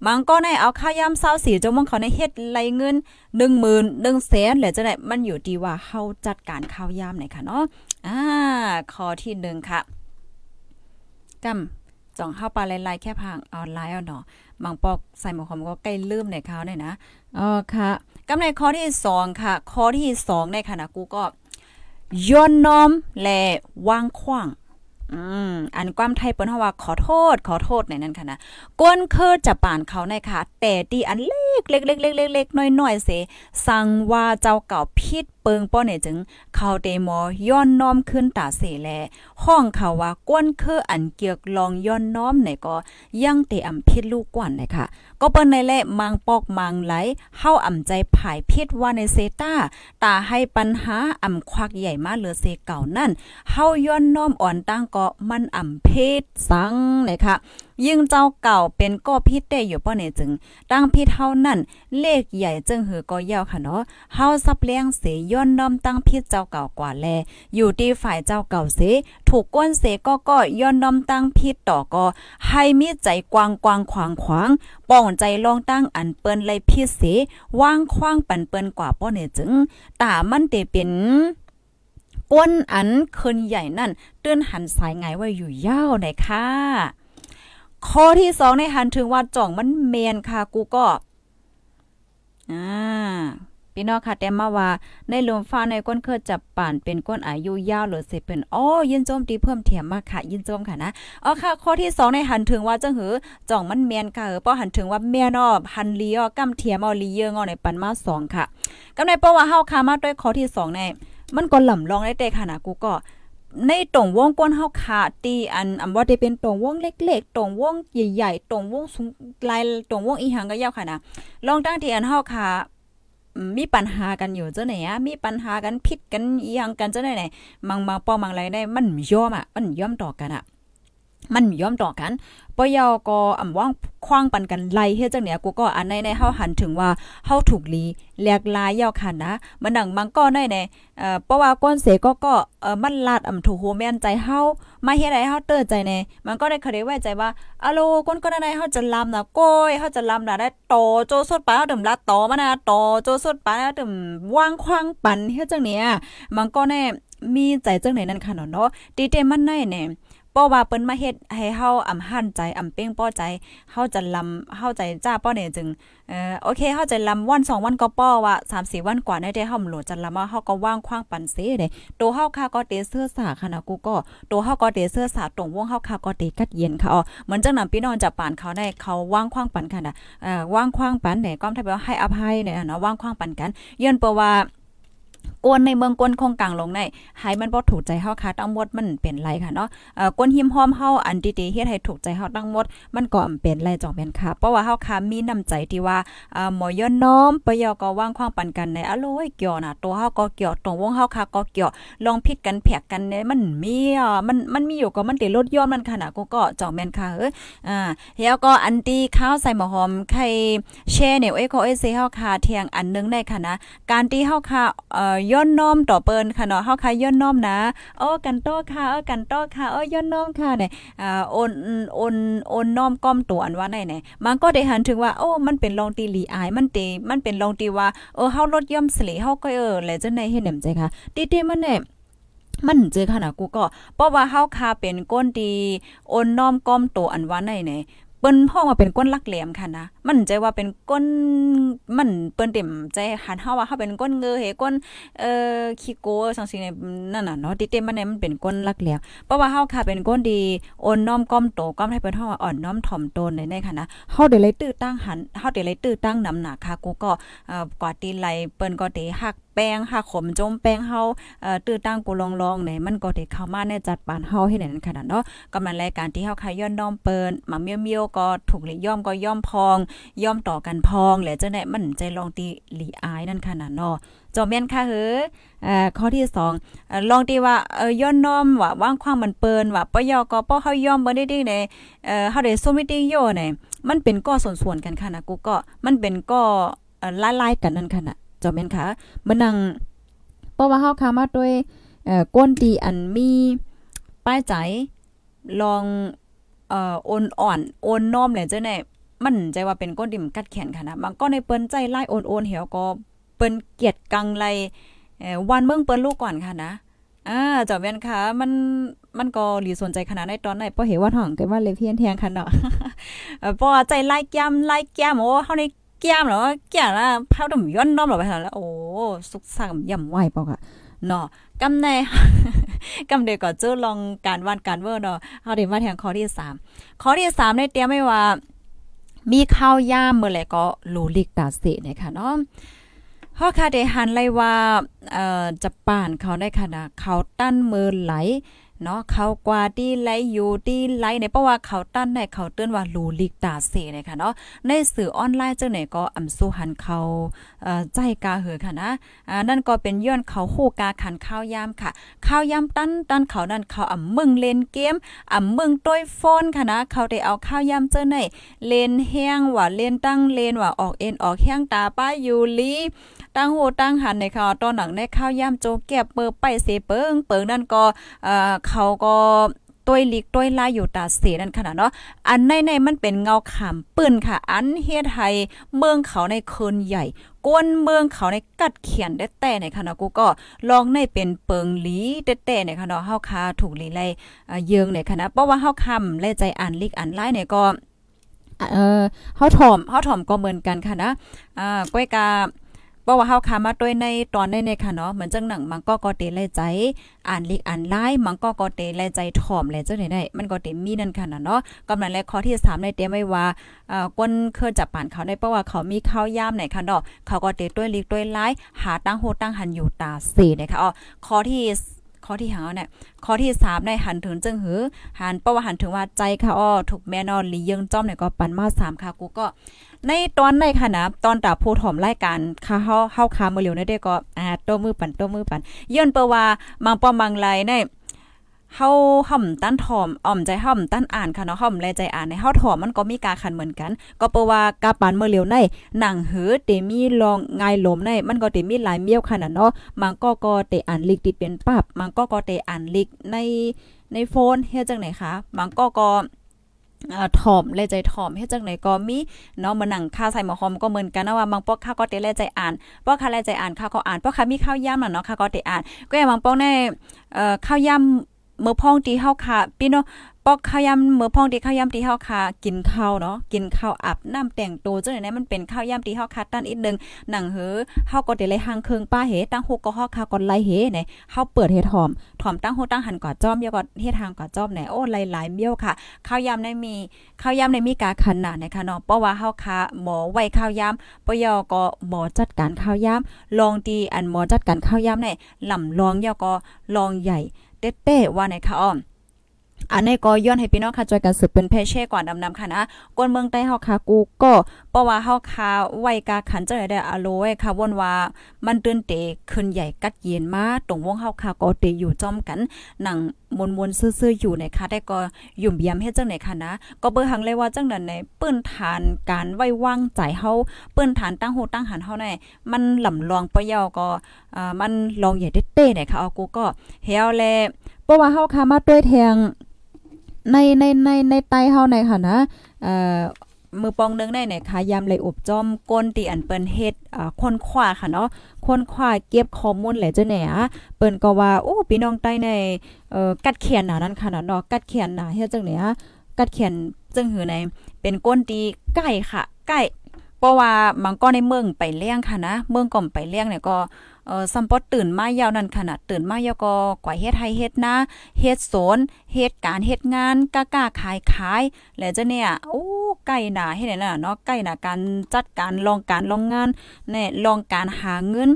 มังก็ในเอาข้าวยาม24จงมองเขาในเฮ็ดไหลเงิน10,000 1แสนแล้วจะได้มันอยู่ที่ว่าเฮาจัดการข้าวยามไหนค่ะเนาะอ่าข้อที่1ค่ะกำ จ่องเข้าปลาลายๆแค่พังออนไลน์เอาเนาะบางปอกใส่หมวกผมก็ใกล้ลืมในเขาเนี่ยนะเออค่ะกำในข้อที่2ค่ะ ข้อที่2ในค่ะนะกูก็ย้อนน้อมและวางขว้างอืมอันความไทยเปิ้นเฮาว่าขอโทษ ขอโทษในนั้นค่ะนะก้นคือจะป่านเขาในค่ะ แต่ดีอันเล็กเล็กๆๆๆๆน้อยๆเส สั่งว่าเจ้าเก่าผิด เปิงป้อเนี่ยจึงเขาเตมอย้อนน้อมขึ้นตาเสแลห้องเขาว่าก้นคืออันเกียกลองย้อนน้อมไหนก็ยังเตอำพิษลูกกวนเลยค่ะ ก็เปิ้นในแลมังปอกมังไหลเฮาอ่ำใจผายพิษว่าในเซตาตาให้ปัญหาอ่ำควักใหญ่มาเหลือเซเก่านั่นเฮาย้อนน้อมอ่อนตั้งก็มันอ่ำเพศสังเลยค่ะ ยิ่งเจ้าเก่าเป็นก็พิษได้อยู่ป้อเนี่ยจึง ตั้งพิษเท่านั้น เลขใหญ่จึงหือก็ยาวค่ะเนาะเฮาซับเลี้ยงเสย้อนน้อมตั้งพิษเจ้าเก่ากว่าแล อยู่ที่ฝ่ายเจ้าเก่าเส ถูกก้นเสก็ก็ย้อนน้อมตั้งพิษต่อก็ ให้มีใจกว้างกว้างขวางขวางป้องใจลองตั้งอันเปิ้นเลยพิษเสว่างคว้างปันเปิ้นกว่าป้อเนี่ยจึงตามันเตเป็นก้นอันคืนใหญ่นั่นเตือนหันสายไงไว้อยู่ยาวไหนค่ะ ข้อที่สองในหันถึงว่าจ่องมันเมนค่ะ กูก็อ่าพี่น้องค่ะแต่มาว่าในลมฟ้าในก้นเคอจับป่านเป็นก้นอายุยาวหรือสิเป็นอ๋อยินโจมตีเพิ่มเถียมมาค่ะ ยินโจมค่ะนะอ๋อค่ะ ข้อที่2ในหันถึงว่าจังหือจ่องมันเมียนค่ะเออป้อหันถึงว่าเมียนอหันลีออกำเทียมเอาลีเยงอในปันมา2ค่ะกำในเพราะว่าเฮาคามาด้วยข้อที่2ในมันก็หล่ำลองได้แต่ค่ะนะกูก็ ในตรงวงก้นเฮาขาตีอันอำว่าได้เป็นตรงวงเล็กๆตรงวงใหญ่ๆตรงวงสูงลายตรงวงอีหังก็ยาวค่ะนะลองตั้งที่อันเฮาขามีปัญหากันอยู่เจ้าไหนอะมีปัญหากันผิดกันอีหยังกันเจ้าไหนไหนมังมาป้อมังไรได้มันยอมอะมันยอมต่อกันอะ มันย่อมต่อกันปยอก็อ่ำว่างคว้างปันกันไล่เฮ็ดจังเนี่ยกูก็อันในในเฮาหันถึงว่าเฮาถูกลีแหลกลายยาวคันนะมันดังมังก็ได้ในเอ่อเพราะว่าก้นเสก็ก็เอ่อมันลาดอ่ำถูกโหแม่นใจเฮามาเฮ็ดให้เฮาเตื้อใจในมันก็ได้เคยได้ไว้ใจว่าอะโลก้นก็ได้เฮาจะลำนะก้อยเฮาจะลำนะได้โตโจสดปาเฮาตึมลาโตมานะโตโจสดปาเฮาตึมวางคว้างปันเฮ็ดจังเนี่ยมันก็แน่มีใจจังไหนนั่นค่ะเนาะตีเตมันในเนี่ย ป้อว่าเปิ้นมาเฮ็ดให้เฮาอำหั่นใจอำเป้งป้อใจเฮาจะลำเฮาใจจ้าป้อเนี่ยจึงเอ่อโอเคเฮาจะลำวัน2วันก็ป้อว่า3-4วันกว่าได้ได้เฮาหลจะลำว่าเฮาก็ว่างคว้างปันเสเด้ตัวเฮาค่ะก็เตเสื้อสาค่ะนะกูก็ตัวเฮาก็เตเสื้อสาตรงวงเฮาค่ะก็เตกัดเย็นค่ะอ๋อเหมือนจังนำพี่น้องจะปานเขาได้เขาว่างคว้างปันค่ะนะเอ่อว่างคว้างปันเนี่ยก็ถ้าว่าให้อภัยเนี่ยนะว่างคว้างปันกันย้อนเปว่า กวนในเมืองกวนคงกลางลงในให้มันบ่ถูกใจเฮาค่ะทั้งหมดมันเป็นไรค่ะเนาะเอ่อกวนหิมหอมเฮาอันดีๆเฮ็ดให้ถูกใจเฮาทั้งหมด มันก็เป็นไรจ่องแม่นค่ะ เพราะว่าเฮาค่ะมีน้ำใจที่ว่าเอ่อหมอย้อนน้อมปยอก็วางความปันกันในอโลยเกี่ยวน่ะตัวเฮาก็เกี่ยวตรงวงเฮาค่ะก็เกี่ยวลองพิดกันแผกกันเนี่ยมันมีอะมันมันมีอยู่ก็มันติลดย้อนมันค่ะนะกูก็จ่องแม่นค่ะเอ้ยอ่าแล้วก็อันที่ข้าวใส่หมอหอมไข่แช่เนี่ยเอ้ยก็เอ้ยเซเฮาค่ะเทียงอันนึงได้ค่ะนะการที่เฮาค่ะเอ่อย่อนน้อมต่อเปิ้นค่ะเนาะเฮาค่ะย่อนน้อมนะอ้กันโตค่ะเออกันโตค่ะเออย่อนน้อมค่ะเนี่ยอ่าโอนโอนโอนน้อมก้อมตัวอันว่าไหนเนี่ยมันก็ได้หันถึงว่าโอ้มันเป็นลองตีหลีอายมันเตมันเป็นลองตีว่าเออเฮาลดย่อมสลีเฮาก็เออแหละจังได๋เฮ็ดแหนมใจค่ะติๆมันเนี่ยมันเจอขนาดกูก็เพราะว่าเฮาคาเป็นก้นดีโอนน้อมก้อมตัวอันว่าไหนเนี่ย ปิ้นพ้องว่าเป็นก้นลักแหลมค่ะนะมันใจว่าเป็นก้นมันเปิ้นเต็มใจหันเฮาว่าเฮาเป็นก้นเงอเฮก้นเอ่อขี้โกจังซี่ในนั่นน่ะเนาะติเต็มมันเนี่ยมันเป็นก้นลักแหลมเพราะว่าเฮาค่ะเป็นก้นดีโอนน้อมก้อมโตก้อมให้เปิ้นเฮาว่าอ่อนน้อมถ่อมตนในในค่ะนะเฮาได้เลยตื้อตั้งหันเฮาได้เลยตื้อตั้งนำหนักค่ะกูก็เอ่อกว่าตีไหลเปิ้นก็ได้ฮัก แป้งหักขมจมแป้งเฮาเอ่อตื้อตั้งกูลองๆเนี่ยมันก็ได้เข้ามาในจัดปานเฮาให้นั่นขนาดเนาะกำลังรายการที่เฮาค่ะย้อนน้อมเปิ้นมาเมียวๆก็ถูกเลยย่อมก็ย่อมพอง ย่อมต่อกันพองแหละจังได๋มันใจลองตีหลีอายนั่นขนาดเนาะจอมแม่นค่ะเฮ้อเอ่อข้อที่2เอ่อลองตีว่าเอ่อย่อนน้อมว่าว่างความมันเปิ้นว่าปยอก็ป้อเฮาย่อมบ่ได้ดีในเอ่อเฮาได้สมิติโยในมันเป็นก้อส่วนๆกันค่ะนะกูก็มันเป็นก้อเอ่อลายๆกันนั่นค่ะนะ จอมแม่นค่ะมันนั่งเพราะว่าเฮาคามาด้วยเอ่อก้นตีอันมีป้ายใจลองเอ่อโอนอ่อนโอนน้อมแหละเจังได๋มันใจว่าเป็นก้นดิ่มกัดแขนค่ะนะบางก็ในเปิ้นใจไล่โอนโอนเหี่ยวก็เปิ้นเกียดกังไลเอ่อวันเมืองเปิ้นลูกก่อนค่ะนะอ่าจอมแม่นค่ะมันมันก็หลีสนใจขนาดในตอนไหนเพราะเห็นว่าท้องก็ว่าเลยเพี้ยนแทงค่ะเนาะเออเพราะใจไล่แก้มไล่แก้มโอ้เฮาใน แก้มหรอแก้มละเฮาต้องย้อนน้อมหรอไปแล้วโอ้สุกสักย่ำไหวเปล่าค่ะเนาะกำในกำเดก็เจอลองการวานการเวอร์เนาะเฮาได้มาแทงข้อที่3ข้อที่3ในเตรียมไว้ว่า มีข้าวย่ามเมื่อไหร่ก็ลูลิกตาเสเนี่ยค่ะเนาะฮอค่ะได้หันไล่ว่าเอ่อจะป่านเขาได้ค่ะนะเขาตั้นมือไหล เนาะเขากว่าที่ไลอยู่ที่ไลในเพราะว่าเขาตั้นในเขาเตือนว่าลูลิกตาเสเนี่ยค่ะเนาะในสื่อออนไลน์เจ้าไหนก็อำสู้หันเขาเอ่อใจกาเหือค่ะนะอ่านั่นก็เป็นย้อนเขาฮู้กาขันข้าวยามค่ะ ข้าวยามตั้นตั้นเขานั่นเขาอ่ำมึงเล่นเกมอ่ำมึงต้วยโฟนค่ะนะเขาได้เอาข้าวยามเจ้าไหนเล่นแห้งว่าเล่นตั้งเล่นว่าออกเอ็นออกแห้งตาป้าอยู่ลี ตั้งโหตั้งหันในข่าวตอนหนังในข้าวยามโจแก็บเปิดไปเสเปิงเปิงนั่นก็เอ่อเขาก็ต้วยลิกต้วยลายอยู่ตาเสนั่นขนาดเนาะอันในในมันเป็นเงาขามปืนค่ะ อันเฮ็ดให้เมืองเขาในคืนใหญ่กวนเมืองเขาในกัดเขียนได้แต่ในคณะกูก็ลองในเป็นเปิงหลีแต่แต่ในคณะเฮาคาถูกลีไลเยิงในคณะเพราะว่าเฮาคำและใจอ่านลิกอ่านไล่เนี่ยก็เออเฮาถ่อมเฮาถ่อมก็เหมือนกันค่ะนะอ่าก้อยกา เพราะว่าเฮาคามาด้วยในตอนในในค่ะเนาะเหมือนจังหนังมันก็ก็เตไลใจ อ่านลิกอ่านไล่มันก็ก็เตไลใจถ่อมแลจังได๋ได้มันก็เตมีนั่นค่ะเนาะกำลังแลข้อที่3ในเตรียมไว้ว่าเอ่อก้นเคยจับปานเขาได้เพราะว่าเขามีข้าวยามไหนค่ะเนาะเขาก็เตด้วยลิกด้วยไล่หาตั้งโหตั้งหันอยู่ตา4นะคะอ๋อข้อที่ ข้อที่หาเนี่ยข้อที่3ในหันถึงจึงหือหันเป้าวหันถึงว่าใจค่ะอ้อถูกแม่นอนลีเยิงจ้อมเนี่ยก็ปันมา3ค่ะกูก็ในตอนในค่ะนะตอนตาผู้ถ่อมรายการค่าเฮาเฮาคามือเหลียวในได้ก็อ่าโตมือปันโตมือปันย้อนเปว่ามังปอมังไลใน เฮาห่อมตั้นถ่อมอ่อมใจห่อมตั้นอ่านค่ะเนาะห่อมแลใจอ่านในเฮาถ่อมมันก็มีกาคันเหมือนกัน ก็เปว่ากาปานเมื่อเหลียวในหนังหือเตมีลองงายลมในมันก็เตมีหลายเมี้ยวขนาดเนาะมันก็ก็เตอ่านลิกติดเป็นปับมันก็ก็เตอ่านลิกในในโฟนเฮ็ดจังไหนคะมันก็ก็ถ่อมเลยใจถ่อมเฮ็ดจังไหนก็มีเนาะมานั่งค่าใส่หมอหอมก็เหมือนกันนะว่าบางปอกข้าก็เตแลใจอ่านปอกข้าแลใจอ่านข้าก็อ่านปอกข้ามีข้าวย่ำน่ะเนาะข้าก็เตอ่าน ก็อย่างบางปอกในเอ่อข้าวย่ำมื้อพ่องตีเฮาค่ะพี่เนาะปอกข้าวยำมื้อพ่องตีข้าวยำตีเฮาค่ะกินข้าวเนาะกินข้าวอาบน้ำแต่งตัวจังได๋มันเป็นข้าวยำตีเฮาค่ะตั้นอีกนึงหนังเหือเฮาก็ได้เลยหางเครื่องป้าเหตั้งฮกก็ฮอกค่ะก่อนไล่เหเนี่ยเฮาเปิดเฮ็ดหอมถอมตั้งโฮตั้งหันก่อจ้อมยก็เฮ็ดทางก่อจ้อมเนี่ยโอ้หลายๆเบี้ยวค่ะข้าวยำในมีข้าวยำในมีกาขนาดนะคะเนาะเพราะว่าเฮาค่ะหมอไว้ข้าวยำปยอก็หมอจัดการข้าวยำลองดีอันหมอจัดการข้าวยำเนี่ยลำลองยก็ลองใหญ่ เต้ๆว่าในค่ะอ้อม อันนี้ก็ย้อนให้พี่น้องค่ะจอยกันสืบเป็นเพเช่ก่อนดำนำค่ะนะกวนเมืองใต้เฮาค่ะกูก็เพราะว่าเฮาค่ะไว้กาขันเจังได้อโลไว้ค่ะวนว่ามันตื่นเตะขึ้นใหญ่กัดเย็นมาตรงวงเฮาค่ะก็เตอยู่จ้อมกันหนังมวนๆซื่อๆอยู่ในค่ะได้ก็ยุ่มเยี่ยมเฮ็ดจังไหนค่ะนะก็เบิ่หังเลยว่าจังนั้นในปื้นฐานการไว้วางใจเฮาปื้นฐานตั้งโหตั้งหันเฮาในมันลำลองปะเยาก็อ่ามันลองใหญ่เต้ๆเนี่ยค่ะเอากูก็เฮาแลเพราะว่าเฮาค่ะมาด้วยแทง ในในในในไตเฮาในค่ะนะเอ่อมือปองนึงได้เนี่ยค่ะยามเลยอบจอมก้นตีอันเปิ้นเฮ็ดอ่าคนขวาค่ะเนาะคนขวาเก็บข้อมูลแหละจ้ะแหน่เปิ้นก็ว่าโอ้พี่น้องใต้ในเอ่อกัดเขียนหนานั้นค่ะเนาะกัดเขียนหนาเฮ็ดจังเนี่ยกัดเขียนจึงหือในเป็นก้นตีใกล้ค่ะใกล้เพราะว่ามันก็ในเมืองไปเลี้ยงค่ะนะ เมืองก่อมไปเลี้ยงเนี่ยก็ เอ่อซัมปอตื่นมายาวนั่นขนาดตื่นมายาวก็กว่าเฮ็ดให้เฮ็ดนะเฮ็ดสนเฮ็ดการเฮ็ดงานกล้าๆขายขายแล้วจะเนี่ยโอ้ใกล้หน้าเฮ็ดน่ะเนาะใกล้หน้าการจัดการลองการลองงานแน่ลองการหาเงิน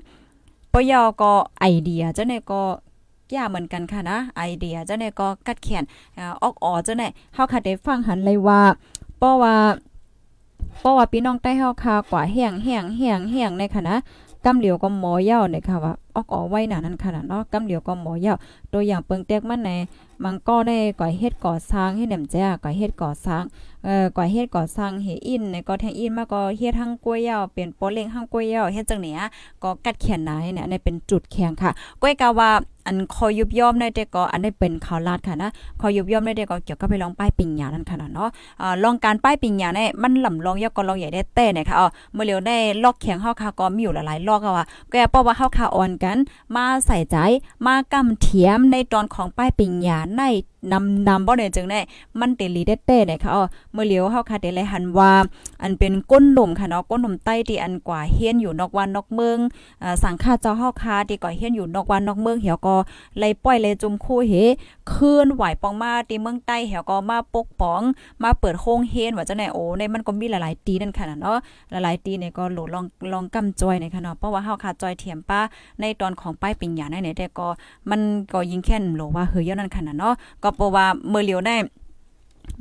ปยอก็ไอเดียจะเนี่ยก็ยาเหมือนกันค่ะนะ ไอเดียเจะเนี่ยก็กัดเขียนออกอ๋อจะเนี่ยเฮาค่ะได้ฟังหันเลยว่าเพราะว่าเพราะว่าพี่น้องใต้เฮาค่ะกว่าแห้งแห้งแห้งแห้งในค่ะนะ กำเหลียวก็หมอเย่าเนี่ยค่ะว่าออกออไว้หนานั้นขนาดเนาะกำเหลียวก็หมอเย่าตัวอย่างเปิงเต็กมันในมังก็ได้ก่อยเฮ็ดก่อสร้างให้แหนมแจ้ก่อยเฮ็ดก่อสร้างเอ่อก่อยเฮ็ดก่อสร้างเฮอินในก็แทงอินมาก็เฮ็ดทั้งกล้วยยาวเป็นโปเล้งทั้งกล้วยยาวเฮ็ดจังเนี้ยก็กัดเขียนนายเนี่ยในเป็นจุดแข็งค่ะกล้วยกาว่า อันคอยยุบย่อมได้แต่ก็อันได้เป็นข่าวลาดค่ะนะคอยยุบย่อมได้แต่ก็เกี่ยวกับไปลองป้ายปิงหยานั่นค่ะเนาะอ่าลองการป้ายปิงหยาเนี่ยมันหล่ำลองยอกก็ลองใหญ่ได้แต่เนี่ยค่ะอ๋อเมื่อเร็วได้ลอกแข็งเฮาค่ะก็มีอยู่หลายๆลอกอะว่าแกป้อว่าเฮาค่ะอ่อนกัน มาใส่ใจมากำเทียมในตอนของป้ายปิงหยาในนำนำบ่ได้จึงได้มันเตลีเต้ๆเนี่ยค่ะอ๋อเมื่อเลียวเฮาค่ะเตเลยหันว่า อันเป็นก้นหนุ่มค่ะเนาะก้นหนุ่มใต้ที่อันกว่าเฮียนอยู่นอกวันนอกเมืองอ่าสังฆาเจ้าเฮาค่ะที่ก่อเฮียนอยู่นอกวันนอกเมืองเหี่ยวก็ไล่ปล่อยเลยจุมคู่เฮ คืนไหวปองมาตีเมืองใต้เหี่ยวก็มาปกป้อง มาเปิดโรงเฮนว่าจังไหนโอ้ในมันก็มีหลายๆตีนั่นค่ะเนาะหลายๆตีเนี่ยก็โหลดลองลองกำจอยในค่ะเนาะเพราะว่าเฮาค่ะจอยเถียมป้าในตอนของป้ายปิงหยาในเนี่ยแต่ก็มันก็ยิงแค่นโหลว่าเฮยยนั่นค่ะเนาะก็เพราะว่าเมื่อเลียวได้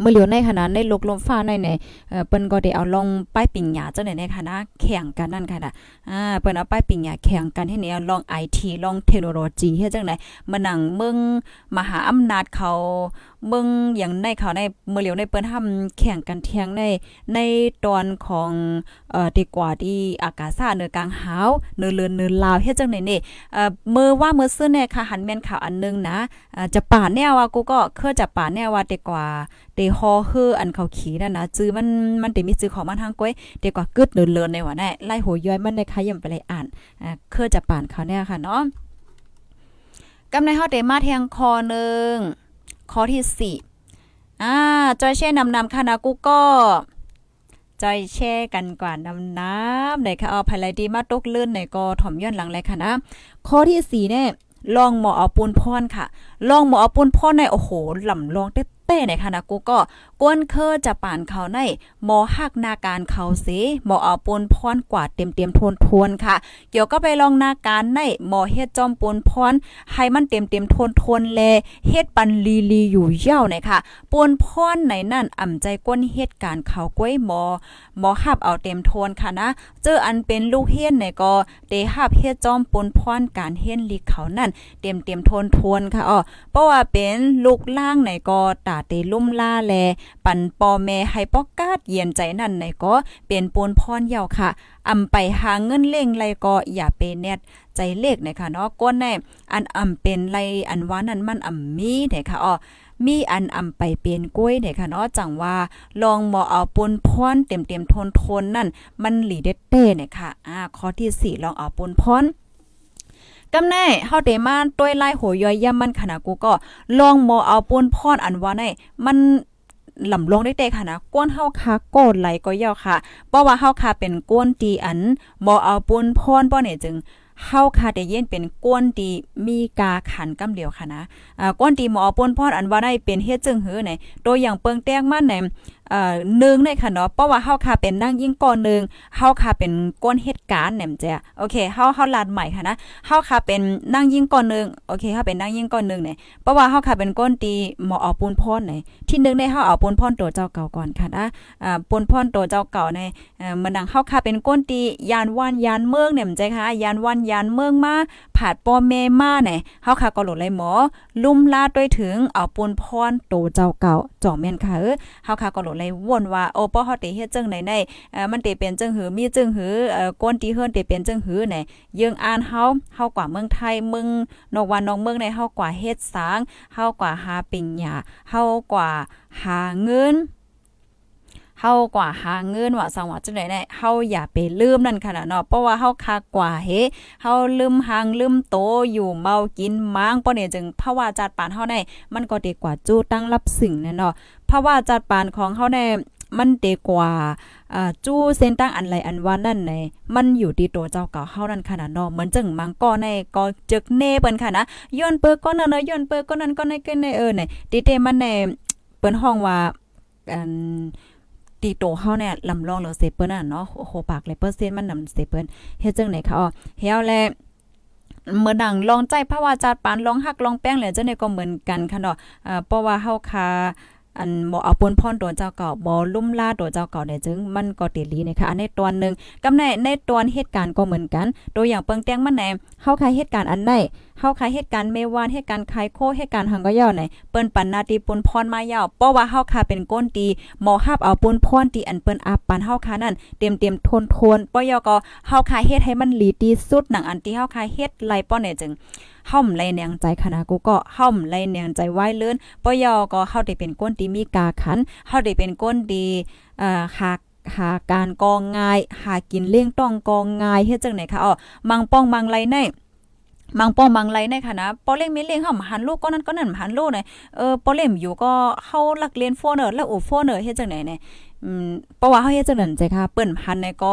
เมื่อเหลียวในขณะในลกลมฟ้าในในเอ่อเปิ้นก็ได้เอาลงป้ายปิ่งหยาเจ้าไหนในคณะแข่งกันนั่นค่ะอ่าเปิ้นเอาป้ายปิ่งหยาแข่งกันให้เนี่ยลอง IT ลองเทคโนโลยีเฮ็ดจังได๋มานั่งเมืองมหาอำนาจเขาเมืองอย่างในเขาวในเมื่อเหลียวในเปิ้นทำแข่งกันเทียงในในตอนของเอ่อดีกว่าที่อากาศซ่าเนือกลางหาวเนือเลือนเนือลาวเฮ็ดจังได๋นี่เอ่อมื้อว่าเมื้อซื่อเนี่ยค่ะหันแม่นข่าวอันนึงนะอ่าจะป่าแนวว่ากูก็เคยจะป่าแนวว่าดีกว่าเตฮอเฮืออันเขาขี่นั่นนะจื้อมันมันเตมีจื้อของมันทางก้อยเตกว่ากึดเลินๆในว่าแน่ไล่หัวย้อยมันในคายำไปเลยอ่านอ่าเคยจะป่านเขาเนี่ยค่ะเนาะกำในเฮาเตมาแทงคอนึง ข้อที่ 4 อ่าจอยเช่นำนำค่ะนะกูก็จอยแช่กันกว่าน้ำน้ำในค่ะเอาภายไรดีมาตกลื่นในก็ถ่อมย้อนหลังเลยค่ะนะข้อที่4เนี่ยลองหมอเอาปูนพรค่ะ ลองหมอเอาปูนพรในโอ้โหลำลองเต้เต้ในค่ะนะกูก็กวนเคอจะป่านเขาในหมอหักนาการเขาเสหมอเอาปูนพรกว่าเต็มเต็มทวนทวนค่ะ เกี่ยวก็ไปลองนาการในหมอเฮ็ดจอมปูนพรให้มันเต็มเต็มทวนทวนแลเฮ็ดปันลีลีอยู่เย้าในค่ะปูนพรในนั่นอ่ำใจก้นเฮ็ดการเขาก้วยหมอหมอหับเอาเต็มทวนค่ะนะเจออันเป็นลูกเฮียนในก็เดหับเฮ็ดจอมปูนพรการเฮียนลีเขานั่นเต็มเต็มทวนทวนค่ะอ๋อเพราะว่าเป็นลูกล่างในก็ตาเตลุ่มล่าแล ปันปอแม่ให้ปอกกาดเย็นใจนั่นในก็เป็นปูนพรเยาค่ะอำไปหาเงินเล่งไรก็อย่าเปเน็ตใจเลขนะคะเนาะก้นแน่อันอำเป็นไรอันว่านั้นมันอำมีนะคะอ๋อมีอันอำไปเป็นกล้วยเนี่ยค่ะเนาะจังว่าลองหมอเอาปนพรเต็มๆทนทนนั่น มันหลีเด็ดเต้เนี่ยค่ะอ่าข้อที่4ลองเอาปนพร กำแน่เฮาเดมาต้วยไล่โหยอยย่ำมันขนาดกูก็ลองมอเอาปนพรอันว่าในมันลำลงได้เตค่ะนะก้นเฮาคาโกดไหลก็ยาวค่ะเพราะว่าเฮาคาเป็นก้นตีอันบ่เอาปนพรป้อเนี่ยจึงเฮาคาได้เย็นเป็นก้นตีมีกาขันกำเหลียวค่ะนะอ่าก้นตีหมอปนพรอันว่าได้เป็นเฮ็ดจึงหือไหนตัวอย่างเปิงแต้งมันไหน เอ่อนึงในค่ะเนาะเพราะว่าเฮาค่ะเป็นนั่งยิ่งก่อนนึงเฮาค่ะเป็นก้นเหตุการณ์แหนมจ้ะโอเคเฮาเฮาลาดใหม่ค่ะนะเฮาค่ะเป็นนั่งยิ่งก่อนนึงโอเคเฮาเป็นนั่งยิ่งก่อนนึงเนี่ยเพราะว่าเฮาค่ะเป็นก้นตีหมอเอาปูนพรไหน่อยที่นึงในเฮาเอาปูนพรตัวเจ้าเก่าก่อนค่ะนะอ่าปูนพรตัวเจ้าเก่าในเอ่อมันดังเฮาค่ะเป็นก้นตียานวันยานเมืองแหนมจ้ะค่ะยานวันยานเมืองมา ผาดปอแม่มาเนี่ยเฮาค่ะก็หลดเลยหมอ ลุ่มลาดด้วยถึงเอาปูนพรโตเจ้าเก่าจ่อแม่นค่ะเออเฮาค่ะก็หลดเลยวนว่าโอป้อเฮาเตเฮ็ดจังไหนในเอ่อมันเตเป็นจังหือมีจังหือเอ่อก้นตีเฮือนเตเป็นจังหือไหนยังอ่านเฮาเฮากว่าเมืองไทยเมืองนอกวันนอกเมืองในเฮากว่าเฮ็ดสางเฮากว่าหาปิญญาเฮากว่าหาเงิน เฮากว่าหาเงินว่าสังว่าจังได๋ได้เฮาอย่าไปลืมนั่นค่ะเนาะเพราะว่าเฮาคักกว่าเฮเฮาลืมหางลืมโตอยู่เมากินม้างป้อเนี่ยจึงภาวะจัดปานเฮาได้มันก็ดีกว่าจู้ตั้งรับสิ่งนั่นเนาะภาวะจัดปานของเฮาได้มันเตกว่าจู้เส้นตั้งอันไรอันว่านั่นในมันอยู่ที่ตัวเจ้าเก่าเฮานั่นค่ะนะเนาะเหมือนจังมังก็ในก็จึกเน่เปิ้นค่ะนะย้อนเปิ้ก็นั่นเนย้อนเปิ้ก็นั่นก็ในก็ในเออในติเตมันในเปิ้นห้องว่าอัน ตีโตเฮาเนี่ยลำลองเหลือเซเปิ้นน่ะเนาะโอ้โหปากเลยเปอร์เซ็นต์มันนำเซเปิ้นเฮ็ดจังไหนคะอ๋อเฮาแลเมื่อดังลองใจภาวะจัดปานลองหักลองแป้งแล้วจังได๋ก็เหมือนกันค่ะเนาะอ่อเพราะว่าเฮาคา อันบ่เอาปนพรตัวเจ้าเก่าบ่ลุ่มล่าตัวเจ้าเก่าเนี่ยจึงมันก็ติลีนะคะอันในตอนนึงกำในในตอนเหตุการณ์ก็เหมือนกัน ตัวอย่างเปิงแต้งมันแหนเฮาคายเหตุการณ์อันใดเฮาคายเหตุการณ์เมวานเหตุการณ์คายโคเหตุการณ์หังก็ยาวไหนเปิ้นปันนาตีปนพรมายาวเพราะว่าเฮาคาเป็นก้นตีหมอฮับเอาปนพรตีอันเปิ้นอาปันเฮาคานั่นเต็มๆทนทนปอยก็เฮาคายเฮ็ดให้มันหลีที่สุดหนังอันที่เฮาคายเฮ็ดไลป้อเนี่ยจึง ห่อมไลแนงใจคณะกูก็ห่อมไลแนงใจไว้เลื่อนปยอก็เฮาได้เป็นก้นตีมีกาขันเฮาได้เป็นก้นดีเอ่อหากหาการกองง่าย หากินเลี้ยงต้องกองง่ายเฮ็ดจังไหนคะอ๋อมังป้องมังไรในมังป้องมังไรในค่ะนะปอเล่มมีเลี้ยงเฮาหันลูกก็นั่นก็นั่นหันลูกเนี่ยเออปอเล่มอยู่ก็เฮาลักเรียนโฟเนอร์แล้วโอโฟเนอร์เฮ็ดจังไหนเนี่ยอืมเพราะว่าเฮาเฮ็ดจังนั้นใจค่ะเปิ้นหันในก็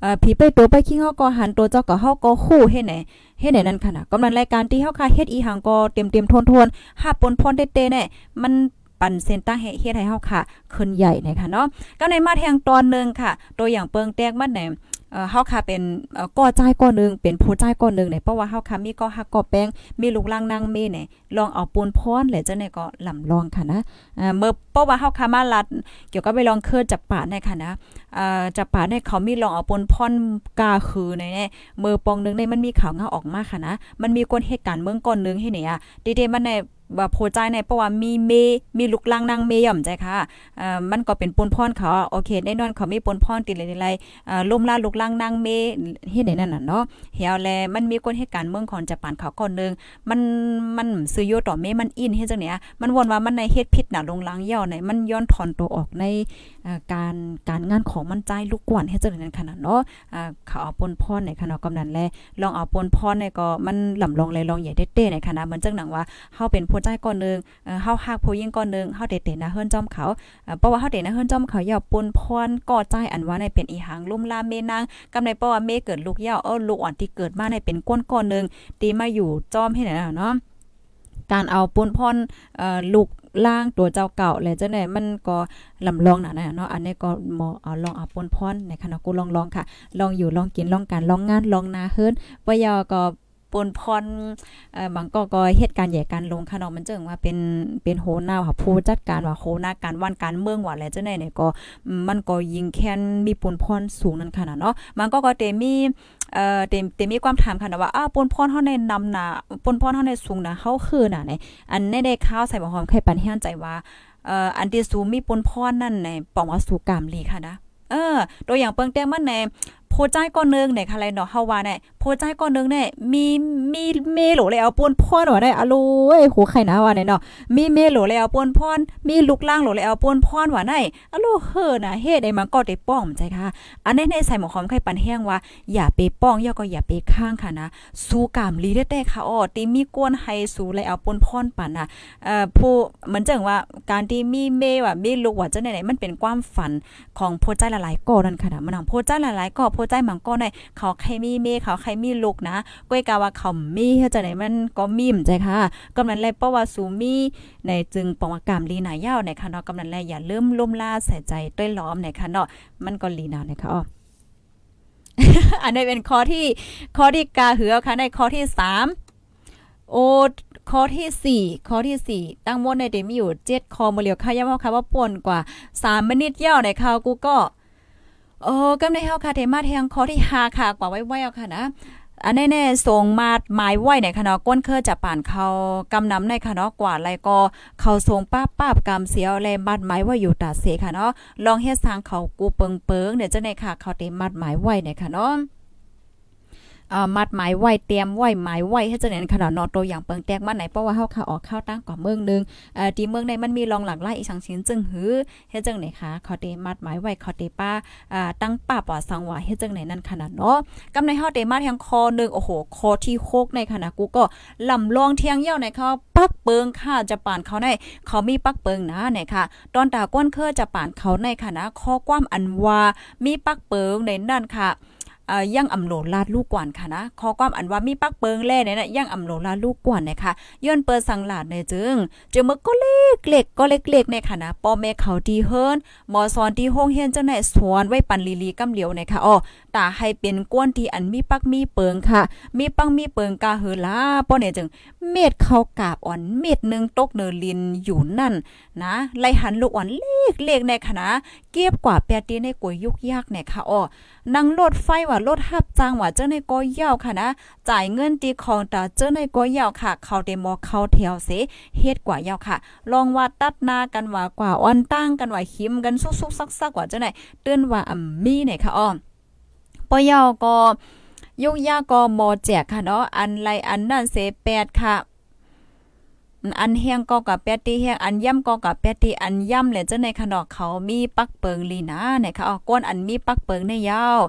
เอ่อผีไปตัวไปคิงเฮาก็หันตัวเจ้าก็เฮาก็คู่เฮ็ดไหน เฮ็ดไหนนั่นค่ะนะกำลังรายการที่เฮาค่ะเฮ็ดอีหังก็เต็มๆทนๆหาปนพรเต้ๆเนี่ยมันปั่นเซนตั้งเฮ็ดให้เฮาค่ะขึ้นใหญ่นะคะเนาะก็ในมาแทงตอนนึงค่ะ ตัวอย่างเปิงแตกมันไหน เอ่อเฮาค่ะเป็นเอ่อก่อใจก่อนึงเป็นผู้ใจก่อนึงเนี่ยเพราะว่าเฮาค่ะมีก่อฮักก่อแป้งมีลูกลังนางเมเนี่ยลองเอาปูนพรแหละจังได๋ก็ลำลองค่ะนะอ่าเมื่อเพราะว่าเฮาค่ะมาลัด เกี่ยวกับไปลองเคยจับป่าในค่ะนะอ่าจับป่าในเขามีลองเอาปูนพรกาคือในเนี่ยมือปองนึงในมันมีข่าวเงาออกมาค่ะนะมันมีคนเหตุการณ์เมืองก่อนนึงให้เนี่ยดีๆมันใน ว่าโพใจในเพราะว่ามีเมมีลูกลังนางเมย่อมใจค่ะเอ่อมันก็เป็นปนพรเขาโอเคแน่นอนเขามีปนพรติดอะไรๆเอ่อล่มล่าลูกลังนางเมเฮ็ดได้นั่นน่ะเนาะเหี่ยวแลมันมีคนเหตุการณ์เมืองของจับปานเขาก่อนนึงมันมันซื้อโยต่อเมมันอินเฮ็ดจังเนี่ยมันวนว่ามันในเฮ็ดผิดน่ะลงลังเย่าในมันย้อนถอนตัวออกในการการงานของมันใจลูกกวนเฮ็ดจังนั้นขนาดเนาะอ่าเขาเอาปนพรในขณะกำนันแลลองเอาปนพรในก็มันลำลองเลยลองใหญ่เต้ๆในคณะเหมือนจังหนังว่าเฮาเป็นผผู้ใจก่อนนึงเอ่อเฮาฮักผู้หญิงก่อนนึงเฮาเตๆนะเฮือนจอมเขาเพราะว่าเฮาเตนะเฮือนจอมเขาอย่าปนพรก่อใจอันว่าในเป็นอีหางลุ่มลาเมนางกำในเพราะว่าเมเกิดลูกยาเออลูกอ่อนที่เกิดมาในเป็นก้นก่อนนึงตีมาอยู่จอมให้ไหนเนาะการเอาปนพรเอ่อลูกล่างตัวเจ้าเก่าและจังได๋มันก็ลำลองน่ะนะเนาะอันนี้ก็หมอเอาลองเอาปนพรในคณะกูลองๆค่ะ ลองอยู่ลองกินลองการลองงานลองนาเฮิรนว่ายอก็ ปนพรเอ่อบางก็ก็เหตุการณ์ใหญ่การลงค่ะเนาะมันจึงว่าเป็นเป็นโหนาวค่ะผู้จัดการว่าโหนาการวันการเมืองว่าแหละจังได๋เนี่ยก็มันก็ยิงแค้นมีปนพรสูงนั่นค่ะเนาะมันก็ก็เตมีเอ่อเตมเตมีความถามค่ะว่าอ้าวปนพรเฮาในนำหน้าปนพรเฮาในสูงนะเฮาคือน่ะไหนอันในได้ข้าวใส่บ่หอมไข่ปันเฮียนใจว่าเอ่ออันที่สูงมีปนพรนั่นในปองว่าสู่กามลีค่ะนะเออตัวอย่างเปิงแต้มมันในโพใจก้อนนึงในค่ะไรเนาะเฮาว่าเนี่ยโพใจก้อนนึงเนี่ยมีมีเมโหลเลยเอาปนพรว่าได้อะโลเอ้ยโหไข่นะว่าเนี่ยเนาะมีเมโหลเลยเอาปนพรมีลูกล่างโหลเลยเอาปนพรว่าได้อะโลเฮอน่ะเฮ็ดได้มันก็ได้ป้องใจค่ะอันนี้ในใส่หมอหอมไข่ปันแห้งว่าอย่าไปป้องย่อก็อย่าไปข้างค่ะนะสู้กามลีได้แต่ค่ะอ้อตีมีกวนให้สู้เลยเอาปนพรปันน่ะเอ่อผู้เหมือนจังว่าการที่มีเมว่ามีลูกว่าจังได๋มันเป็นความฝันของโพใจหลายๆก่อนั่นค่ะนะมันของโพใจหลายๆก่อโพใจมังก็ในเขาใครมีเมเขาใครมีลูกนะก้อยกาว่าเขามีเฮ็ดจังได๋มันก็มีมใจค่ะกำนั้นเลยเพราะว่าสูมีในจึงปองกามลีนายาวในค่ะเนาะกำนั้นแลอย่าลืมล่มล่าใส่ใจต้วยล้อมในค่ะเนาะมันก็ลีนาในะคะอ้ออันนี้เป็นข้อที่ข้อที่กาเหือค่ะในข้อที่สามโอข้อที่สี่ข้อที่สี่ตั้งมดในเดมีอยู่เจ็ดข้อมาเลียวค่ะย้ำค่ะว่าป่นกว่าสามมินิทยาในข่าวกูก็ โอ้ก็ในเฮาค่ะเทมาแทงข้อที่ห้าค่ะกว่าไว้ๆเอาค่ะนะอันแน่ๆส่งมาดหมายไว้ในคณะก้นเคอจะป่านเขากำนำในคณะกว่าไรก็เขาส่งป้าป้าบกำเสียวแลมัดหมายไว้อยู่ตาเสค่ะเนาะลองเฮ็ดสร้างเขากูเปิงเปิงเดี๋ยวจะในค่ะเขาเต็มมัดหมายไว้ในค่ะเนาะ มัดหมายไว้เตรียมไว้หมายไว้ให้เจเนนขนาดนอตัวอย่างเปิงแตกมาไหนเพราะว่าเฮาค่ะออกข้าวตั้งกว่าเมืองนึงเอ่อที่เมืองในมันมีรองหลักหลายอีกสังสินจึงหือเฮ็ดจังไหนคะขาเตมัดหมายไว้ขาเตป้าอ่าตั้งป้าปอสังว่าเฮ็ดจังไหนนั่นขนาดเนาะกำในเฮาเตมาทางคอนึงโอ้โหคอที่โคกในขณะกูก็ลำลองเทียงเย้าในเขาปักเปิงค่ะจะป่านเขาในเขามีปักเปิงนะเนี่ยค่ะ ตอนตาก้นเคอจะป่านเขาในคณะข้อความอันว่ามีปักเปิงในนั่นค่ะ ย่างอำโหลลาดลูกกวนค่ะนะขอความอันว่ามีปักเปิงแล่เนี่ยนะย่างอำโหลลาดลูกกวนนะคะย้อนเปิดสังหลาดในจึงจึงมึกก็เล็กเล็กก็เล็กๆในค่ะนะป้อแม่เขาดีเฮิรนหมอสอนที่ห้องเฮียนจังไหนสอนไว้ปันลีลีกำเหลียวนะคะอ้อตาให้เป็นก้นที่อันมีปักมีเปิงค่ะ มีปังมีเปิงกาเฮอลาป้อเนี่ยจึงเม็ดเขากาบอ่อนเม็ดนึงตกเนอลินอยู่นั่นนะไล่หันลูกอ่อนเล็กเล็กในค่ะนะเก็บกว่าแปดตีในกวยยุกยากเนี่ยค่ะอ้อนั่งรถไฟว่ารถฮับจ้างว่าเจ้าในก็ยาวค่ะนะ จ่ายเงินตีของตาเจ้าในก็ยาวค่ะ เขาเดมอเขาแถวเสเฮ็ดกว่ายาวค่ะ ลองว่าตัดหน้ากันว่ากว่าอ่อนตั้งกันว่าหิมกันซุกๆซักๆกว่าเจ้าไหนเตือนว่าอ่ำมีเนี่ยค่ะอ้อปอยาวก็ยุกยาก็มอแจกค่ะเนาะอันไรอันนั่นเสแปดค่ะ อันเฮียงก็กับแปดตีเฮียงอันย่ำก็กับแปดตีอันย่ำเลยเจ้าในขนอกเขามีปักเปิงลีนะเนี่ยค่ะอ๋อก้นอันมีปักเปิงในยาว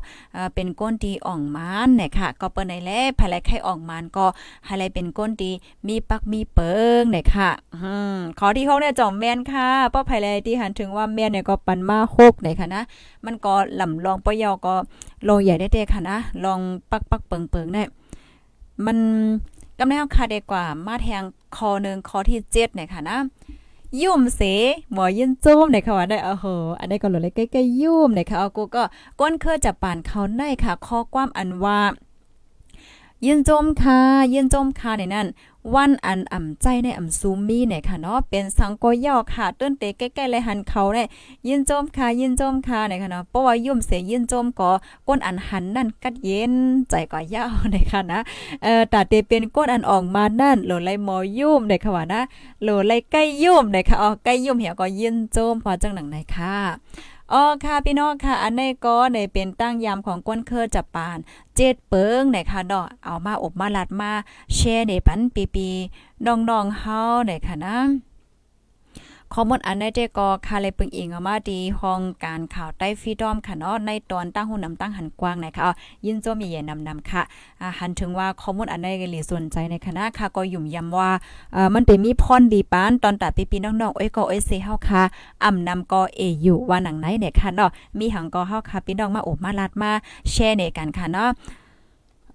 เป็นก้นตีอ่องมานเนี่ยค่ะ ก็เปิ้นในแลภายไลไข่อ่องมานก็ให้ไลเป็นก้นตีมีปักมีเปิงเนี่ยค่ะอืมขอที่6เนี่ยจอมแม่นค่ะป้อภายไลที่หันถึงว่าแม่นเนี่ยก็ปันมา6เนี่ยค่ะนะมันก็ลำลองปอยอก็โลใหญ่ได้เด้ค่ะนะลองปักปักเปิงเปิงเนี่ยมัน กำลังค่ะดีกว่ามาแทงคอหนึ่งคอที่เจ็ดเนี่ยค่ะนะยุ่มเสหมอยินจุ้มเนี่ยค่ะว่าได้โอ้โหอันนี้ก็หลุดเลยใกล้ๆยุ่มเนี่ยค่ะเอากูก็ก้นเคยจะป่านเขาได้ค่ะข้อความอันว่ายินจมค่ะยินจมค่ะในนั้น วันอันอ่ำใจในอ่ำซูมีเนี่ยค่ะเนาะเป็นสังกอยอค่ะต้นเตใกล้ๆเลยหันเขาเนี่ยยินโจมค่ะยินโจมค่ะเนี่ยค่ะเนาะเพราะว่ายุ่มเสียยินโจมก็ก้นอันหันนั่นกัดเย็นใจก็ยาวเนี่ยค่ะนะเอ่อแต่เตเป็นก้นอันออกมานั่นโหลไลมอยุ่มเนี่ยค่ะว่านะโหลไลใกล้ยุ่มเนี่ยค่ะอ๋อใกล้ยุ่มเหี่ยก็ยินโจมพอจังหนังไหนค่ะ อ๋อค่ะพี่น้องค่ะ อันนี้ก็ในเป็นตั้งยามของก้นเคอจับปานเจ็ดเปิงไหนค่ะเนาะเอามาอบมาลัดมาแชร์ในปันปีปีน้องๆเฮาไหนค่ะนะ ข้อมูลอันได้เจก็คาเลยปึงอิงออกมาดีห้องการข่าวใต้ฟีดอมค่ะเนาะในตอนตั้งหูนำตั้งหันกว้างนะคะยินโจมีเย็นนำนำค่ะหันถึงว่าข้อมูลอันได้หลีสนใจในคณะค่ะก็ยุ่มยำว่าเอ่อมันเป็นมีพรดีปานตอนตัดปีๆน้องๆเอ้ยก็เอ้ยเซเฮาค่ะอ่ำนำก็เออยู่ว่าหนังไหนเนี่ยค่ะเนาะมีหังก็เฮาค่ะพี่น้องมาโอบมาลัดมาแชร์ในกันค่ะเนาะ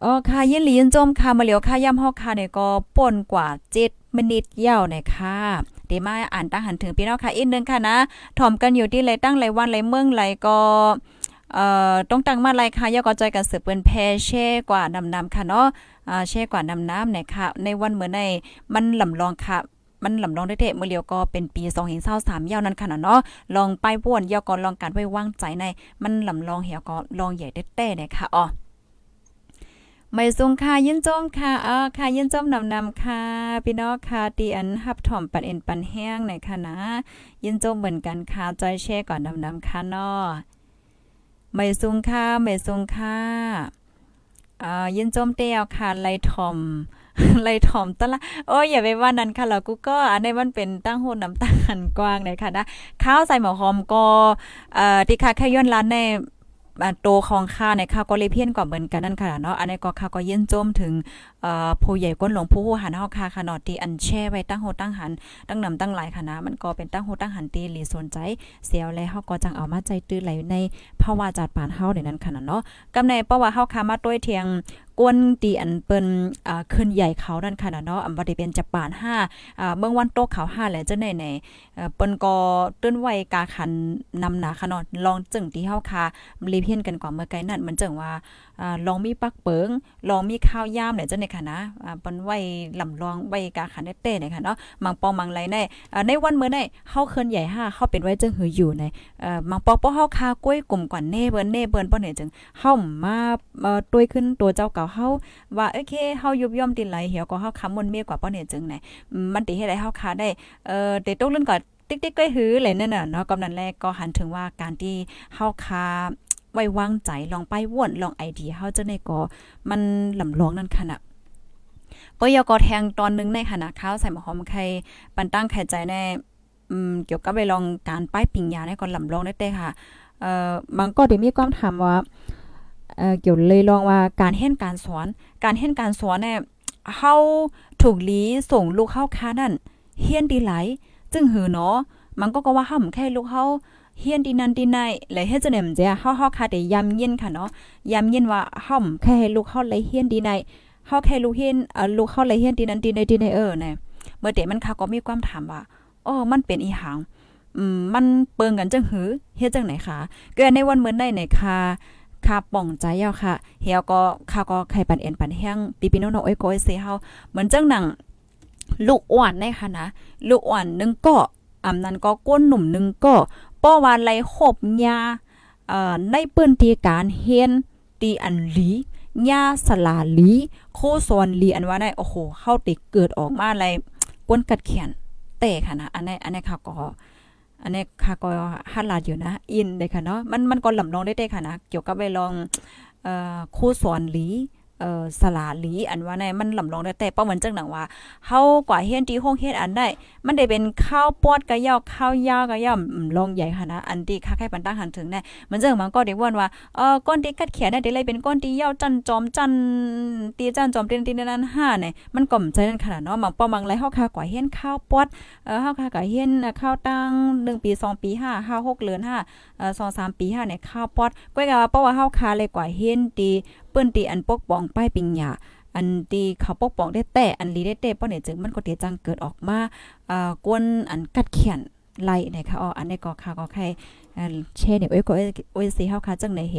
อ๋อค่ะยินหลียินจมค่ะมาเหลียวค่ะย่ำเฮาค่ะเนี่ยก็ป่นกว่า7มินิตยาวเนี่ยค่ะ เดี๋ยวมาอ่านตั้งหันถึงพี่น้องค่ะอีกนึงค่ะนะถ่อมกันอยู่ที่ไรตั้งไรวันไรเมืองไรก็เอ่อต้องตั้งมาไรค่ะยาก็จอยกันสืบเปิ้นแพเช่กว่านำนำค่ะเนาะอ่าเช่กว่านำน้ำเนี่ยค่ะ ในวันเหมือนในมันลำลองค่ะมันลำลองได้เทมื้อเลียวก็เป็นปี2023ยาวนั้นค่ะเนาะลองไปป่วนยาก็ลองการไว้วางใจใน มันลำลองเหี่ยวก็ลองใหญ่เต้เนี่ยค่ะอ๋อ ไม่สูงค่ะยินจมค่ะเออค่ะยินจมนำนำค่ะพี่น้องค่ะตีอันฮับถ่อมปันเอ็นปันแห้งในค่ะนะ ยินจมเหมือนกันค่ะจอยแช่ก่อนนำนำค่ะนาะไม่สูงค่ะไม่สูงค่ะอ่ายินจมเตียวค่ะไลทอมไลทอมตะละโอ้ยอย่าไปว่านั้นค่ะเรากูก็อันนี้มันเป็นตั้งโหนน้ำตาลกว้างเลยค่ะนะข้าวใส่หมอหอมก็เอ่อที่ค่ะแค่ย้อนร้านใน โตของข้าในข้าวก็เลยเพี้ยนกว่าเหมือนกันนั่นค่ะเนาะอันนี้ก็ข้าก็เย็นจมถึงเอ่อผู้ใหญ่ก้นหลวงผู้หันเฮาค่ะค่ะเนาะที่อันแช่ไว้ตั้งโหตั้งหันตั้งนำตั้งหลายค่ะนะมันก็เป็นตั้งโหตั้งหันตีหลีสนใจเสียวแล้วเฮาก็จังเอามาใจตื้อไหลในภาวะจัดปานเฮาในนั้นค่ะเนาะกำในเพราะว่าเฮาค่ะมาต้วยเทียง กวนตีอันเปิ้นอ่าขึ้นใหญ่เขานั่นค่ะเนาะอำบ่ได้เป็นจับปาน5อ่าเมืองวันโตเขา5แหละจังได๋ในเอ่อเปิ้นก็ตื้นไว้กาขันนำหนาค่ะเนาะลองจึงที่เฮาค่ะรีเพียนกันกว่าเมื่อไกลนั่นมันจึงว่าลองมีปักเปิง ลองมีข้าวยามเนี่ยจังได๋ค่ะนะเปิ้นไว้ลำลองไว้กาขันเต้เนี่ยค่ะเนาะมังปองมังไหลในอ่าในวันเมื้อใดเฮาเคลื่อนใหญ่5เฮาเป็นไว้จังหืออยู่ในเอ่อมังปองบ่เฮาคาก้วยกลุ่มกว่าเน่เบิ่นเน่เบิ่นบ่เนี่ยจังเฮามาต้วยขึ้นตัวเจ้าเก่าเฮาว่าโอเคเฮายุบย่อมตินไหลเหี่ยวก็เฮาคำมนเมียกว่าป้อเนี่ยจึงไหนมันติให้ได้เฮาคาได้เอ่อเตตกเล่นก็ติ๊กๆก็หือเลยนั่นน่ะเนาะกำนั้นแรกก็หันถึงว่าการที่เฮาคา ไว้วางใจลองไปว่นลองไอเดียเฮาจะได้ก็มันลำลองนั่นค่ะนะก็ยก็แทงตอนนึงในขณะข้าวใส่หมอหอมไข่ปันตั้งไข่ใจแน่เกี่ยวกับไปลองการป้ายปิงยาในก่อนลำลองได้เต้ค่ะเอ่อบางก็ได้มีความถามว่าเอ่อเกี่ยวเลยลองว่าการเฮ็ดการสอน การเฮ็ดการสอนเนี่ยเฮาถูกลีส่งลูกเฮาค้านั่นเฮียนดีไหล จึงหือเนาะมันก็ก็ว่าเฮาแค่ลูกเฮา เฮียนดีนันดีไนเลยเฮ็ดจังได๋มันจะเฮาเฮาค่ะได้ยำเย็นค่ะเนาะยำเย็นว่าเฮาแค่ลูกเฮาเลยเฮียนดีไนเฮาแค่ลูกเฮียนเอ่อลูกเฮาเลยเฮียนดีนันดีไนดีไนเออเนี่ยเมื่อเตมันค่ะก็มีความถามว่าอ๋อมันเป็นอีหังอืมมันเปิงกันจังหือเฮ็ดจังไหนคะเกิดในวันเหมือนได้ไหนค่ะคาป่องใจเฮาค่ะเฮียก็ข้าก็ไข่ปันเอ็นปันแห้งปีปีน้องๆเอ้ยก็เซเฮาเหมือนจังหนังลูกอ้วนในค่ะนะลูกอ้วนนึงก็อำนั้นก็ก้นหนุ่มนึงก็ ป้อว่าไหลขบยาเอ่อในปื้นตีการเฮียนตีอันหลียาสลาลี โคซอนลีอันว่าได้โอ้โหเข้าติเกิดออกมาอะไรก้นกัดแขนเตะค่ะนะอันนี้อันนี้ค่ะก็อันนี้ค่ะก็ฮัดลาดอยู่นะ อินเลยค่ะเนาะมันมันก็ลำลองได้ได้ค่ะนะ เกี่ยวกับไปลองเอ่อโคสอนหลี เอ่อสลาหลีอันว่าในมันลำลองได้แต่เป้าเหมือนจังหนังว่าเฮากว่าเฮียนที่ห้องเฮ็ดอันได้ มันได้เป็นข้าวปอดกะยาวข้าวยาวกะย่อมลองใหญ่ค่ะนะอันที่ค่าแค่ปันตั้งหันถึงแน่เหมือนจังมันก็ได้ว่นว่าเอ่อก้อนที่กัดแขนได้ได้เลยเป็นก้อนที่ยาวจันจอมจันตีจันจอมตีนตีนั้น5เนี่ยมันก็มใจนั่นขนาดเนาะมันป้อมังไรเฮาค่ากว่าเฮียนข้าวปอดเอ่อเฮาค่ากว่าเฮียนข้าวตั้ง1ปี2ปี5 5 6เดือน5เอ่อ2 3ปี5เนี่ยข้าวปอดก้อยก็ว่าเพราะว่าเฮาคาเลยกว่าเฮียนตี เปิ้นตีอันปกป้องป้ายปิงยาอันตีเขาปกป้องได้แต่อันลีได้แต่ป้อเนี่ยจึงมันก็เตียจังเกิดออกมาอ่ากวนอันกัดเขียนไล่นะคะอ๋ออันนี้ก็ค่ะก็ใครเช่เนี่ยโอ้ยก็โอ้ยสีเฮาค่ะจังไหนเฮ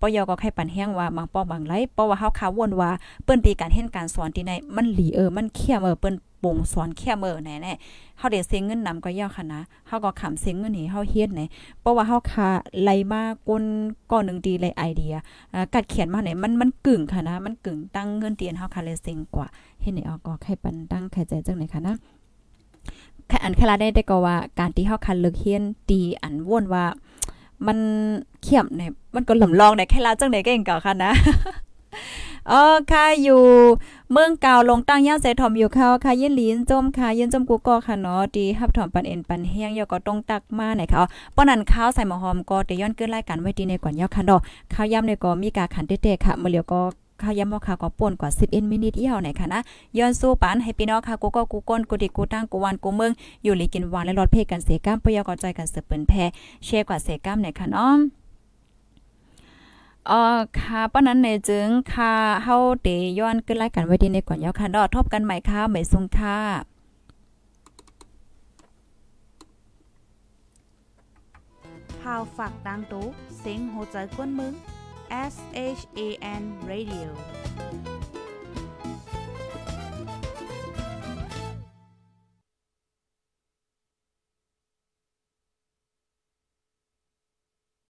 ปอยก็ใครปั่นแห้งว่าบางป้อบางไลเพราะว่าเฮาค่ะวนว่าเปิ้นตีการเห็นการสอนที่ในมันหลีเออมันเข้มเออเปิ้น ปงสอนเข้มเออแน่ๆเฮาได้เสียเงินนำก็ยาวค่ะนะเฮาก็ขำเสียเงินให้เฮาเฮ็ดไหนเพราะว่าเฮาค่ะไลมากนก้อนหนึ่งดีไลไอเดียกัดเขียนมาไหนมันมันกึ่งค่ะนะ มันกึ่งตั้งเงินเตียนเฮาค่ะเลยเซ็งกว่าเฮ็ดไหนออกก็ใครปันตั้งใครใจจังไหนค่ะนะอันคลาได้ได้ก็ว่าการที่เฮาคันเลิกเฮียนตีอันว่นว่า มันเขียมเนี่ยมันก็หลำลองในแค่ลาจังได๋เก่งเก่าค่ะนะ ออค่ะอยู่เมืองเก่าลงตั้งย่าใส่ถอมอยู่เขาค่ะยินลินจมค่ะยินจมกูก็ค่ะเนาะดีฮับถอมปันเอ็นปันแห้งยอก็ต้องตักมาไหนค่ะป้อนันข้าวใส่หมอหอมก็เตย้อนเกินรายการไว้ดีในก่อนยอค่ะดอกข้าวยำในก็มีกาขันเตะๆค่ะมื้อเลียวก็ข้าวยำบ่ค่ะก็ป่นกว่า11มินิทเอี่ยวไหนค่ะนะย้อนสู้ปานให้พี่น้องค่ะกูก็กูก้นกูดิกูตั้งกูวันกูเมืองอยู่ลีกินหวานและรอดเพกันเสก้ามปยอก็ใจกันเสือเปิ้นแพแชร์กว่าเสก้ามไหนค่ะเนาะเอ่อค่ะป้านนั้นในจึงค่ะเฮาเตย้อนขึ้นรายการไว้ดีในก่อนยาวค่ะดอทบกันใหม่ค่ะไม่ทรงค่ะพาวฝากดังตู้เสียงโหใจกวนมึง S H A N Radio